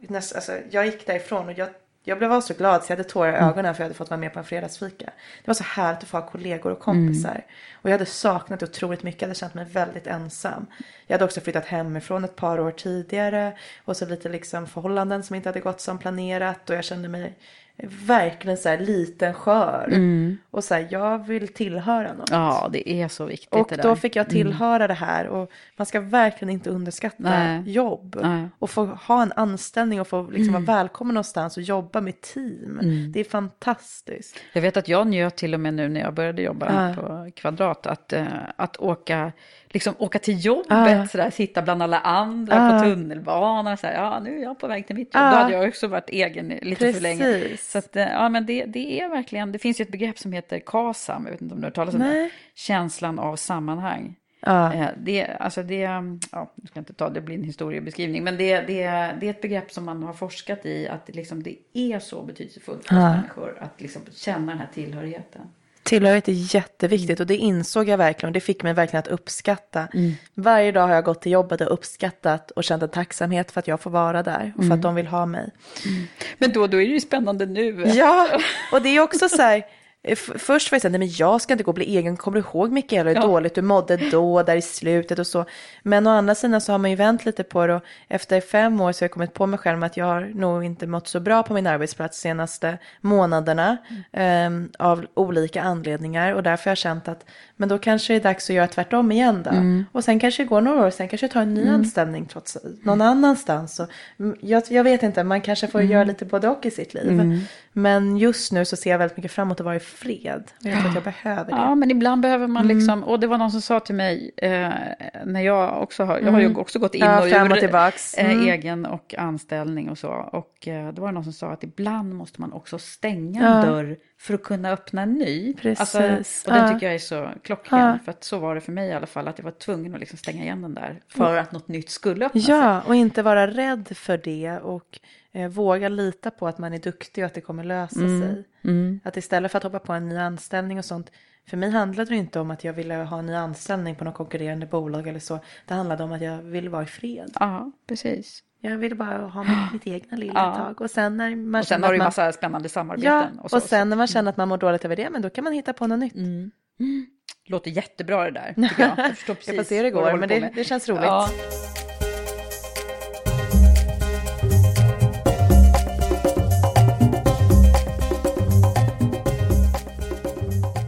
näst, alltså, jag gick därifrån och jag, jag blev så glad så jag hade tårar i Mm. ögonen för jag hade fått vara med på en fredagsfika. Det var så härligt att få ha kollegor och kompisar. Mm. Och jag hade saknat otroligt mycket, jag hade känt mig väldigt ensam. Jag hade också flyttat hemifrån ett par år tidigare. Och så lite liksom förhållanden som inte hade gått som planerat. Och jag kände mig verkligen så här liten skör. Mm. Och så här, jag vill tillhöra något. Ja, det är så viktigt Och då fick jag Mm. tillhöra det här och man ska verkligen inte underskatta Nej. jobb. Nej. Och få ha en anställning och få liksom Mm. vara välkommen någonstans och jobba med team. Mm. Det är fantastiskt. Jag vet att jag njöt till och med nu när jag började jobba Ja. på Kvadrat att, eh, att åka, liksom åka till jobbet, Ja. sådär, sitta bland alla andra Ja. på tunnelbanan. Så här, ja, nu är jag på väg till mitt jobb. Ja. Då hade jag också varit egen lite för länge. Precis. Så att, eh, ja, men det, det är verkligen, det finns ju ett begrepp som heter KASAM, jag vet inte om du har talas om det. Känslan av sammanhang. Ja. Eh, Det, alltså det, ja, jag ska inte ta det, blir en historiebeskrivning, men det, det, det är ett begrepp som man har forskat i, att liksom, det är så betydelsefullt för Ja. människor att liksom känna den här tillhörigheten. Tillhörighet är jätteviktigt och det insåg jag verkligen och det fick mig verkligen att uppskatta. Varje dag har jag gått till jobbet och uppskattat och känt en tacksamhet för att jag får vara där och för att de vill ha mig. Men då, då är det ju spännande nu. Ja, och det är också så här. F- Först var jag så här, nej men jag ska inte gå och bli egen. Kommer du ihåg Mikaela hur Ja. dåligt du mådde då, där i slutet och så. Men å andra sidan så har man ju vänt lite på det och efter fem år så har jag kommit på mig själv att jag har nog inte mått så bra på min arbetsplats senaste månaderna. ehm, av olika anledningar och därför har jag känt att men då kanske det är dags att göra tvärtom igen då. Mm. Och sen kanske det går några år, sen kanske jag tar en ny anställning trots någon annanstans. Och, mm, jag, jag vet inte, man kanske får göra lite både och i sitt liv. Mm. Men just nu så ser jag väldigt mycket fram emot att vara i fred. Jag tror att jag behöver det. Ja, men ibland behöver man Mm. liksom, och det var någon som sa till mig, eh, när jag också har, jag har ju Mm. också gått in Ja, och gjort, eh, Mm. egen och anställning och så. Och eh, då var det någon som sa att ibland måste man också stänga Ja. en dörr för att kunna öppna en ny. Precis. Alltså, och den Ja. tycker jag är så klockren, Ja. för att så var det för mig i alla fall, att jag var tvungen att liksom stänga igen den där för att något nytt skulle öppna sig. Ja, och inte vara rädd för det och eh, våga lita på att man är duktig och att det kommer lösa Mm. sig. Mm. Att istället för att hoppa på en ny anställning och sånt. För mig handlade det inte om att jag ville ha en ny anställning på något konkurrerande bolag eller så. Det handlade om att jag ville vara i fred. Ja, precis. Jag ville bara ha mitt, mitt egna lilla Ja. tag. Och sen när man Och sen har du ju att man... massa spännande samarbeten. Ja, och och, så, sen när man känner att man mår dåligt över det, men då kan man hitta på något nytt. Mm. Låter jättebra det där, tycker [laughs] jag. Jag Jag får se hur det går, men det, det känns roligt. Ja.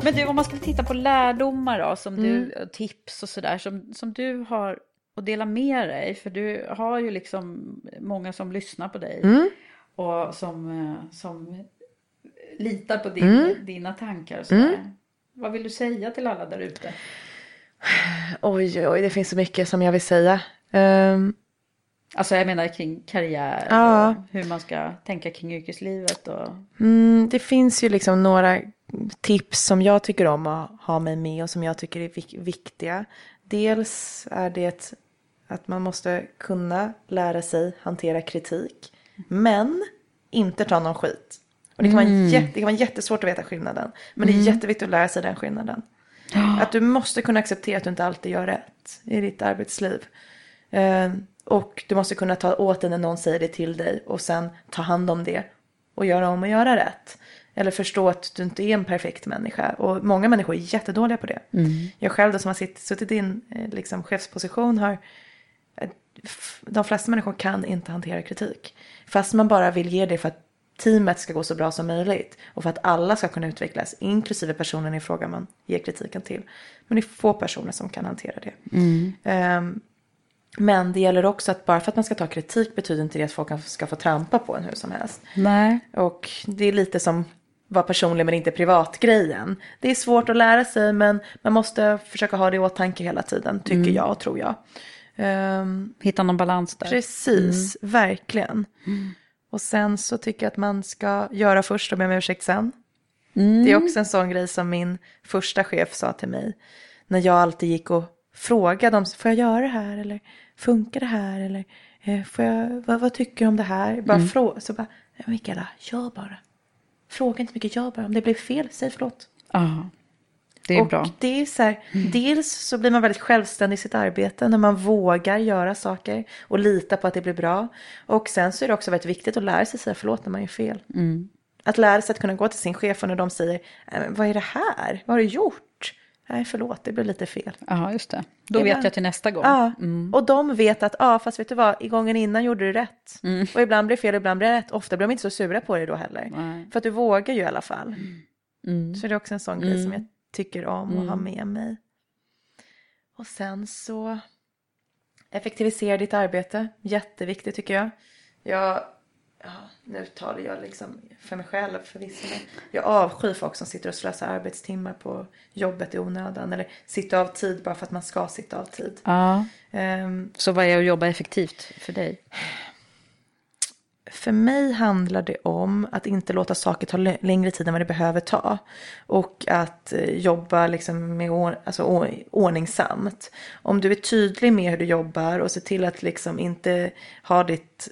Men du, om man skulle titta på lärdomar då, som Mm. du, tips och sådär, som, som du har att dela med dig, för du har ju liksom många som lyssnar på dig Mm. och som, eh, som litar på din, Mm. dina tankar och sådär. Mm. Vad vill du säga till alla där ute? Oj, oj, det finns så mycket som jag vill säga. Ehm, Alltså jag menar kring karriär Ja. och hur man ska tänka kring yrkeslivet och... Mm, det finns ju liksom några tips som jag tycker om att ha mig med och som jag tycker är vik- viktiga. Dels är det att man måste kunna lära sig hantera kritik. Men inte ta någon skit. Och det, kan vara Mm. jätte, det kan vara jättesvårt att veta skillnaden. Men det är Mm. jätteviktigt att lära sig den skillnaden. Att du måste kunna acceptera att du inte alltid gör rätt i ditt arbetsliv. Eh, och du måste kunna ta åt dig när någon säger det till dig och sen ta hand om det och göra om och göra rätt. Eller förstå att du inte är en perfekt människa. Och många människor är jättedåliga på det. Mm. Jag själv då som har sitt, suttit i en eh, liksom, chefsposition har eh, de flesta människor kan inte hantera kritik. Fast man bara vill ge det för att teamet ska gå så bra som möjligt. Och för att alla ska kunna utvecklas, inklusive personen i fråga man ger kritiken till. Men det är få personer som kan hantera det. Mm. Ehm, men det gäller också att bara för att man ska ta kritik betyder inte det att folk ska få trampa på en hur som helst. Nej. Och det är lite som var personlig men inte privat grejen. Det är svårt att lära sig men man måste försöka ha det i åtanke hela tiden tycker Mm. jag och tror jag. Ehm, Hitta någon balans där. Precis, verkligen. Och sen så tycker jag att man ska göra först och be om ursäkt sen. Mm. Det är också en sån grej som min första chef sa till mig. När jag alltid gick och frågade om, får jag göra det här? Eller funkar det här? Eller eh, får jag, vad, vad tycker du om det här? Bara Mm. så bara, Mikaela, gör bara. Fråga inte mycket, gör bara. Om det blir fel, säg förlåt. Ja. Det är och bra. Det är så här, Dels så blir man väldigt självständig i sitt arbete när man vågar göra saker och lita på att det blir bra. Och sen så är det också väldigt viktigt att lära sig säga förlåt när man gör fel. Mm. Att lära sig att kunna gå till sin chef och när de säger, "Äh, vad är det här? Vad har du gjort? Nej, förlåt, det blev lite fel. Ja, just det. Då vet Ibland- jag till nästa gång. Ja, Mm. och de vet att, ja, fast vet du vad, i gången innan gjorde du rätt. Mm. Och ibland blir det fel, ibland blir det rätt. Ofta blir de inte så sura på dig då heller. Nej. För att du vågar ju i alla fall. Mm. Så det är också en sån grej Mm. som jag tycker om att ha Mm. med mig. Och sen så effektivisera ditt arbete. Jätteviktigt tycker jag. Jag, ja, nu talar jag liksom för mig själv förvisso. Jag avskyr folk som sitter och slösar arbetstimmar på jobbet i onödan. Eller sitter av tid bara för att man ska sitta av tid. Ja. Ehm, Så vad är att jobba effektivt för dig? För mig handlar det om att inte låta saker ta lä- längre tid än vad det behöver ta. Och att eh, jobba liksom med or- alltså, ordningsamt. Om du är tydlig med hur du jobbar och ser till att liksom inte ha ditt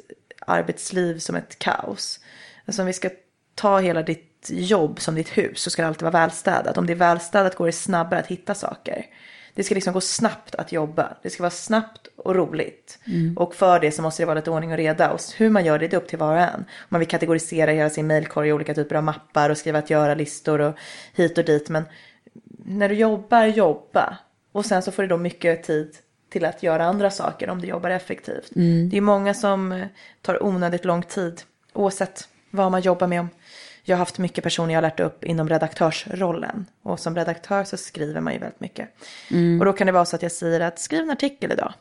arbetsliv som ett kaos. Alltså om vi ska ta hela ditt jobb som ditt hus så ska det alltid vara välstädat. Om det är välstädat går det snabbare att hitta saker. Det ska liksom gå snabbt att jobba. Det ska vara snabbt och roligt. Och för det så måste det vara lite ordning och reda. Och hur man gör det, det är upp till var och en. Man vill kategorisera hela sin mailkorg i olika typer av mappar och skriva att göra-listor och hit och dit. Men när du jobbar, jobba. Och sen så får du då mycket tid till att göra andra saker om du jobbar effektivt. Det är många som eh, tar onödigt lång tid oavsett vad man jobbar med. om. Jag har haft mycket personer jag har lärt upp inom redaktörsrollen. Och som redaktör så skriver man ju väldigt mycket. Och då kan det vara så att jag säger att skriv en artikel idag.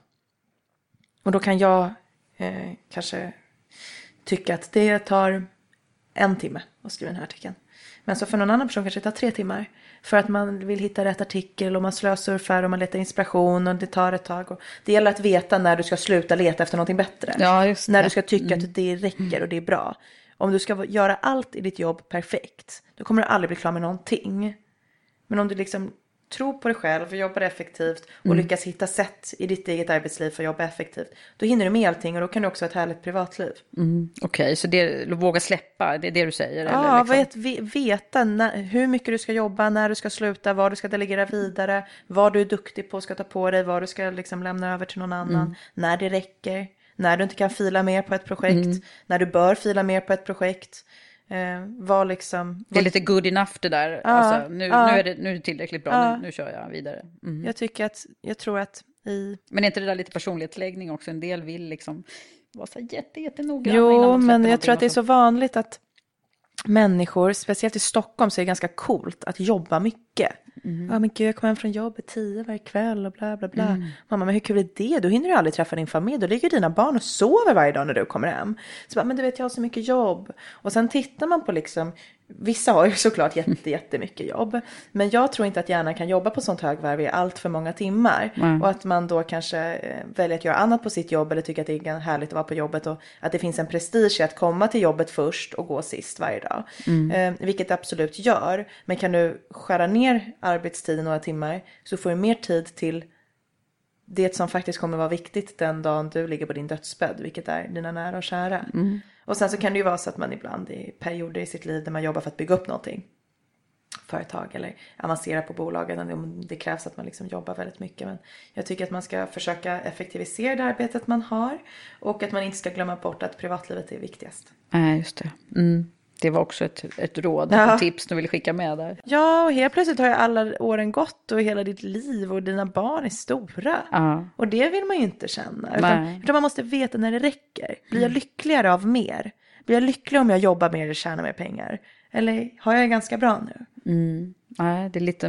Och då kan jag eh, kanske tycka att det tar en timme att skriva den här artikeln. Men så för någon annan person kanske det tar tre timmar. För att man vill hitta rätt artikel och man slösurfar och man letar inspiration och det tar ett tag. Och det gäller att veta när du ska sluta leta efter någonting bättre. Ja, just När du ska tycka att det räcker och det är bra. Om du ska göra allt i ditt jobb perfekt, då kommer du aldrig bli klar med någonting. Men om du liksom tror på dig själv, jobbar effektivt och lyckas hitta sätt i ditt eget arbetsliv för att jobba effektivt, då hinner du med allting och då kan du också ha ett härligt privatliv. Mm. Okej, så det, våga släppa, det är det du säger? Ja, eller liksom? vet, ve- veta när, hur mycket du ska jobba, när du ska sluta, vad du ska delegera vidare, vad du är duktig på och ska ta på dig, vad du ska liksom lämna över till någon annan, Mm. när det räcker, när du inte kan fila mer på ett projekt, Mm. när du bör fila mer på ett projekt. Eh, vad liksom... Det är lite good enough det där. Ja, alltså, nu, ja. nu, är det, nu är det tillräckligt bra, Ja. nu, nu kör jag vidare. Mm. Jag tycker att, jag tror att i... Men är inte det där lite personlighetsläggning också? En del vill liksom vara så jätte, jättenoggranna Jo, men jag tror att det är så vanligt att människor, speciellt i Stockholm, så är det ganska coolt att jobba mycket. Mm. Ja men gud, jag kommer hem från jobbet tio varje kväll och bla bla bla. Mm. Mamma, men hur kul är det? Då hinner du aldrig träffa din familj. Då ligger dina barn och sover varje dag när du kommer hem. Så bara, men du vet, jag har så mycket jobb. Och sen tittar man på liksom, vissa har ju såklart jätte, jättemycket jobb. Men jag tror inte att hjärnan kan jobba på sånt högvarv i allt för många timmar. Nej. Och att man då kanske eh, väljer att göra annat på sitt jobb eller tycker att det är härligt att vara på jobbet och att det finns en prestige i att komma till jobbet först och gå sist varje dag. Eh, vilket det absolut gör. Men kan du skära ner arbetstiden några timmar så får du mer tid till det som faktiskt kommer vara viktigt den dagen du ligger på din dödsbädd, vilket är dina nära och kära. Och sen så kan det ju vara så att man ibland i perioder i sitt liv där man jobbar för att bygga upp någonting. Företag eller avancera på bolagen. Det krävs att man liksom jobbar väldigt mycket. Men jag tycker att man ska försöka effektivisera det arbetet man har. Och att man inte ska glömma bort att privatlivet är viktigast. Nej, just det. Mm. Det var också ett, ett råd, Ja. ett tips du ville skicka med där. Ja, och helt plötsligt har ju alla åren gått och hela ditt liv och dina barn är stora. Ja. Och det vill man ju inte känna. Utan, utan man måste veta när det räcker. Blir jag lyckligare av mer? Blir jag lycklig om jag jobbar mer och tjänar mer pengar? Eller har jag det ganska bra nu? Mm. Nej, det är lite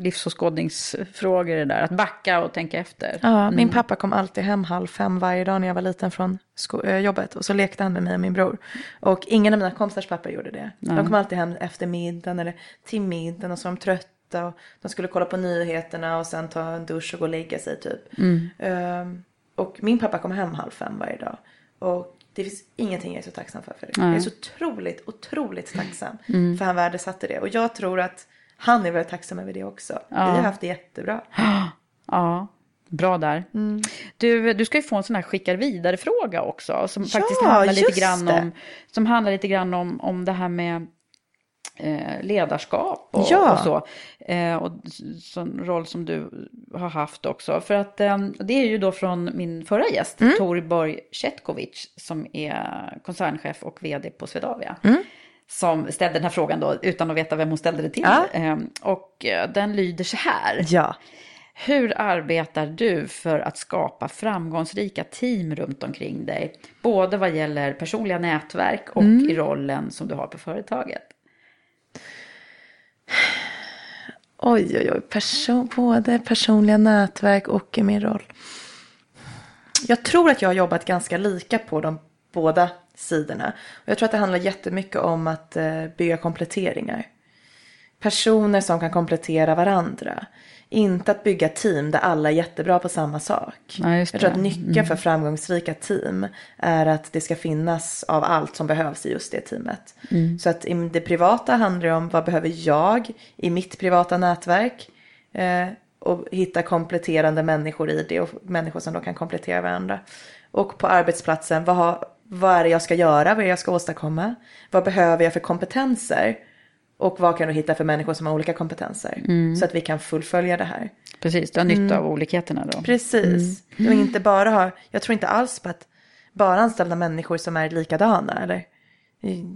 livsåskådningsfrågor det där. Att backa och tänka efter. Ja, Mm. min pappa kom alltid hem halv fem varje dag när jag var liten från jobbet. Och så lekte han med mig och min bror. Och ingen av mina kompisars pappa gjorde det. De kom alltid hem efter middagen eller till middagen och så var de trötta. Och de skulle kolla på nyheterna och sen ta en dusch och gå och lägga sig typ. Mm. Ehm, och min pappa kom hem halv fem varje dag. Och det finns ingenting jag är så tacksam för. för det. Jag är så otroligt, otroligt tacksam. För han värdesatte det. Och jag tror att han är väldigt tacksam över det också. Vi har haft det jättebra. [gasps] Ja, bra där. Mm. Du, du ska ju få en sån här skickar vidare-fråga också. Som Ja, faktiskt handlar lite grann det. om, som handlar lite grann om, om det här med eh, ledarskap och, Ja. och så. Eh, och sån roll som du har haft också. För att eh, det är ju då från min förra gäst, Mm. Torborg Chetkovic, som är koncernchef och vd på Swedavia. Mm. Som ställde den här frågan då utan att veta vem hon ställde det till. Ja. Eh, och eh, den lyder så här. Ja. Hur arbetar du för att skapa framgångsrika team runt omkring dig? Både vad gäller personliga nätverk och Mm. i rollen som du har på företaget. Oj, oj, oj. Person, både personliga nätverk och i min roll. Jag tror att jag har jobbat ganska lika på de båda sidorna. Och jag tror att det handlar jättemycket om att eh, bygga kompletteringar. Personer som kan komplettera varandra. Inte att bygga team där alla är jättebra på samma sak. Ja, jag tror att nyckeln Mm. för framgångsrika team är att det ska finnas av allt som behövs i just det teamet. Mm. Så att i det privata handlar det om vad behöver jag i mitt privata nätverk. Eh, och hitta kompletterande människor i det och människor som då kan komplettera varandra. Och på arbetsplatsen, vad, har, vad är det jag ska göra, vad är det jag ska åstadkomma? Vad behöver jag för kompetenser? Och vad kan du hitta för människor som har olika kompetenser? Mm. Så att vi kan fullfölja det här. Precis, du har nytta Mm. av olikheterna då. Precis. Och inte bara ha, jag tror inte alls på att bara anställa människor som är likadana. Eller,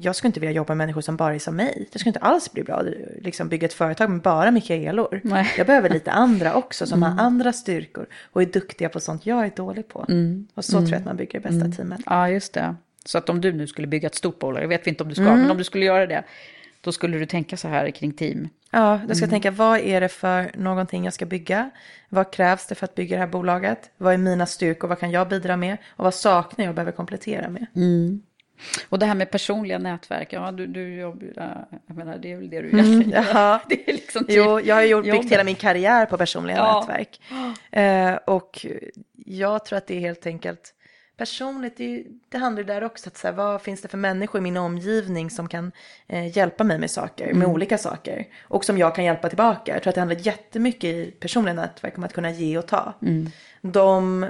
jag skulle inte vilja jobba med människor som bara är som mig. Det skulle inte alls bli bra. Liksom bygga ett företag med bara Mikaelor. Nej. Jag behöver lite andra också som Mm. har andra styrkor. Och är duktiga på sånt jag är dålig på. Mm. Och så tror jag Mm. att man bygger det bästa teamet. Ja, just det. Så att om du nu skulle bygga ett stort bolag, jag vet inte om du ska, Mm. men om du skulle göra det, då skulle du tänka så här kring team. Ja, jag ska Mm. tänka vad är det för någonting jag ska bygga? Vad krävs det för att bygga det här bolaget? Vad är mina styrkor? Vad kan jag bidra med? Och vad saknar jag och behöver komplettera med? Mm. Och det här med personliga nätverk, ja du, du jobbar, jag menar det är väl det du Mm, gör. ja. [laughs] Det är liksom Jo, jag har gjort, byggt hela min karriär på personliga Ja. nätverk. Eh, och jag tror att det är helt enkelt personligt, det, det handlar ju där också att så här, vad finns det för människor i min omgivning som kan eh, hjälpa mig med saker, med Mm. olika saker. Och som jag kan hjälpa tillbaka. Jag tror att det handlar jättemycket i personliga nätverk om att kunna ge och ta. Mm. De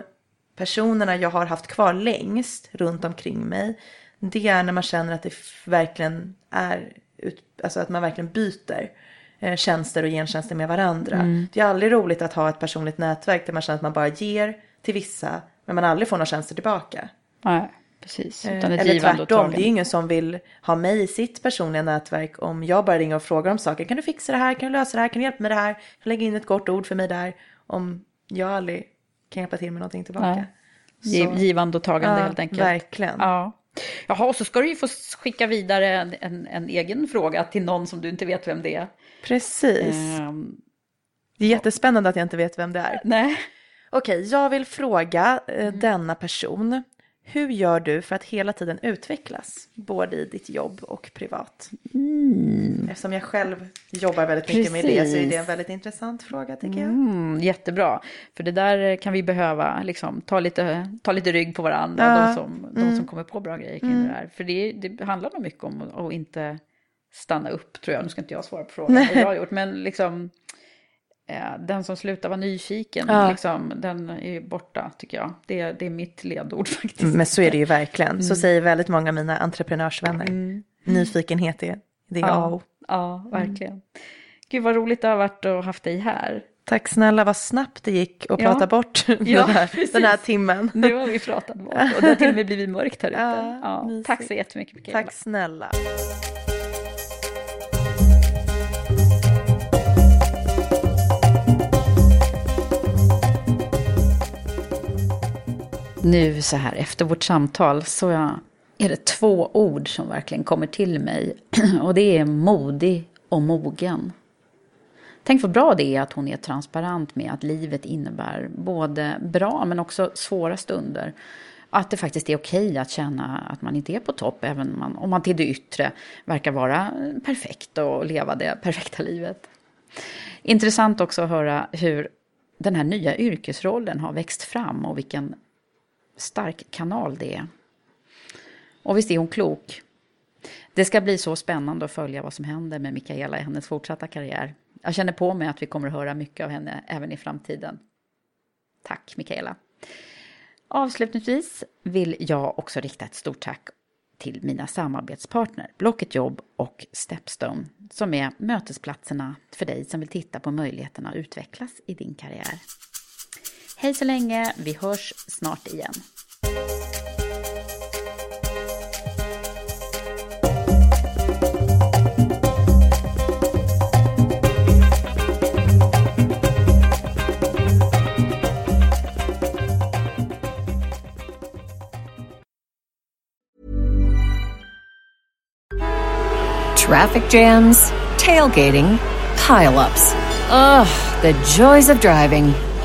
personerna jag har haft kvar längst runt omkring mig, det är när man känner att det verkligen är, ut, alltså att man verkligen byter eh, tjänster och gentjänster med varandra. Mm. Det är aldrig roligt att ha ett personligt nätverk där man känner att man bara ger till vissa, men man aldrig får några tjänster tillbaka. Nej, precis. Eh, Utan ett Eller tvärtom, det är ingen som vill ha mig i sitt personliga nätverk om jag bara ringer och frågar om saker. Kan du fixa det här? Kan du lösa det här? Kan du hjälpa mig med det här? Kan du lägga in ett kort ord för mig där? Om jag aldrig kan hjälpa till med någonting tillbaka. Giv- Givande och tagande Ja, helt enkelt. verkligen. Ja. Jaha, och så ska du ju få skicka vidare en, en, en egen fråga till någon som du inte vet vem det är. Precis. Ehm, Det är jättespännande att jag inte vet vem det är. Nej. Okej, jag vill fråga eh, denna person. Hur gör du för att hela tiden utvecklas? Både i ditt jobb och privat. Eftersom jag själv jobbar väldigt mycket med det så är det Precis. en väldigt intressant fråga tycker jag. Mm, jättebra. För det där kan vi behöva liksom, ta, lite, ta lite rygg på varandra, Ja. de, som, de Mm. som kommer på bra grejer kring Mm. det där. För det, det handlar nog mycket om att, inte stanna upp, tror jag. Nu ska inte jag svara på frågan jag har gjort, men liksom den som slutar vara nyfiken, Ja. liksom, den är borta tycker jag. Det, det är mitt ledord [laughs] faktiskt. Men så är det ju verkligen. Så Mm. säger väldigt många av mina entreprenörsvänner. Nyfikenhet är, det är A och. Ja, verkligen. Gud vad roligt det har varit att ha haft dig här. Tack snälla, vad snabbt det gick att Ja. prata bort [laughs] Ja, den, här, den här timmen. Nu har vi pratat bort och det har till och med blivit mörkt här [laughs] ute. Ja, Ja, tack så jättemycket Mikaela. Tack snälla. Nu så här efter vårt samtal så är det två ord som verkligen kommer till mig. [clears throat] Och det är modig och mogen. Tänk vad bra det är att hon är transparent med att livet innebär både bra men också svåra stunder. Att det faktiskt är okej att känna att man inte är på topp, även man, om man till det yttre verkar vara perfekt och leva det perfekta livet. Intressant också att höra hur den här nya yrkesrollen har växt fram och vilken stark kanal det är. Och visst är hon klok. Det ska bli så spännande att följa vad som händer med Mikaela i hennes fortsatta karriär. Jag känner på mig att vi kommer att höra mycket av henne även i framtiden. Tack Mikaela. Avslutningsvis vill jag också rikta ett stort tack till mina samarbetspartner Blocket Jobb och Stepstone som är mötesplatserna för dig som vill titta på möjligheterna att utvecklas i din karriär. Hej så länge, vi hörs snart igen. Traffic jams, tailgating, pileups. Ugh, the joys of driving.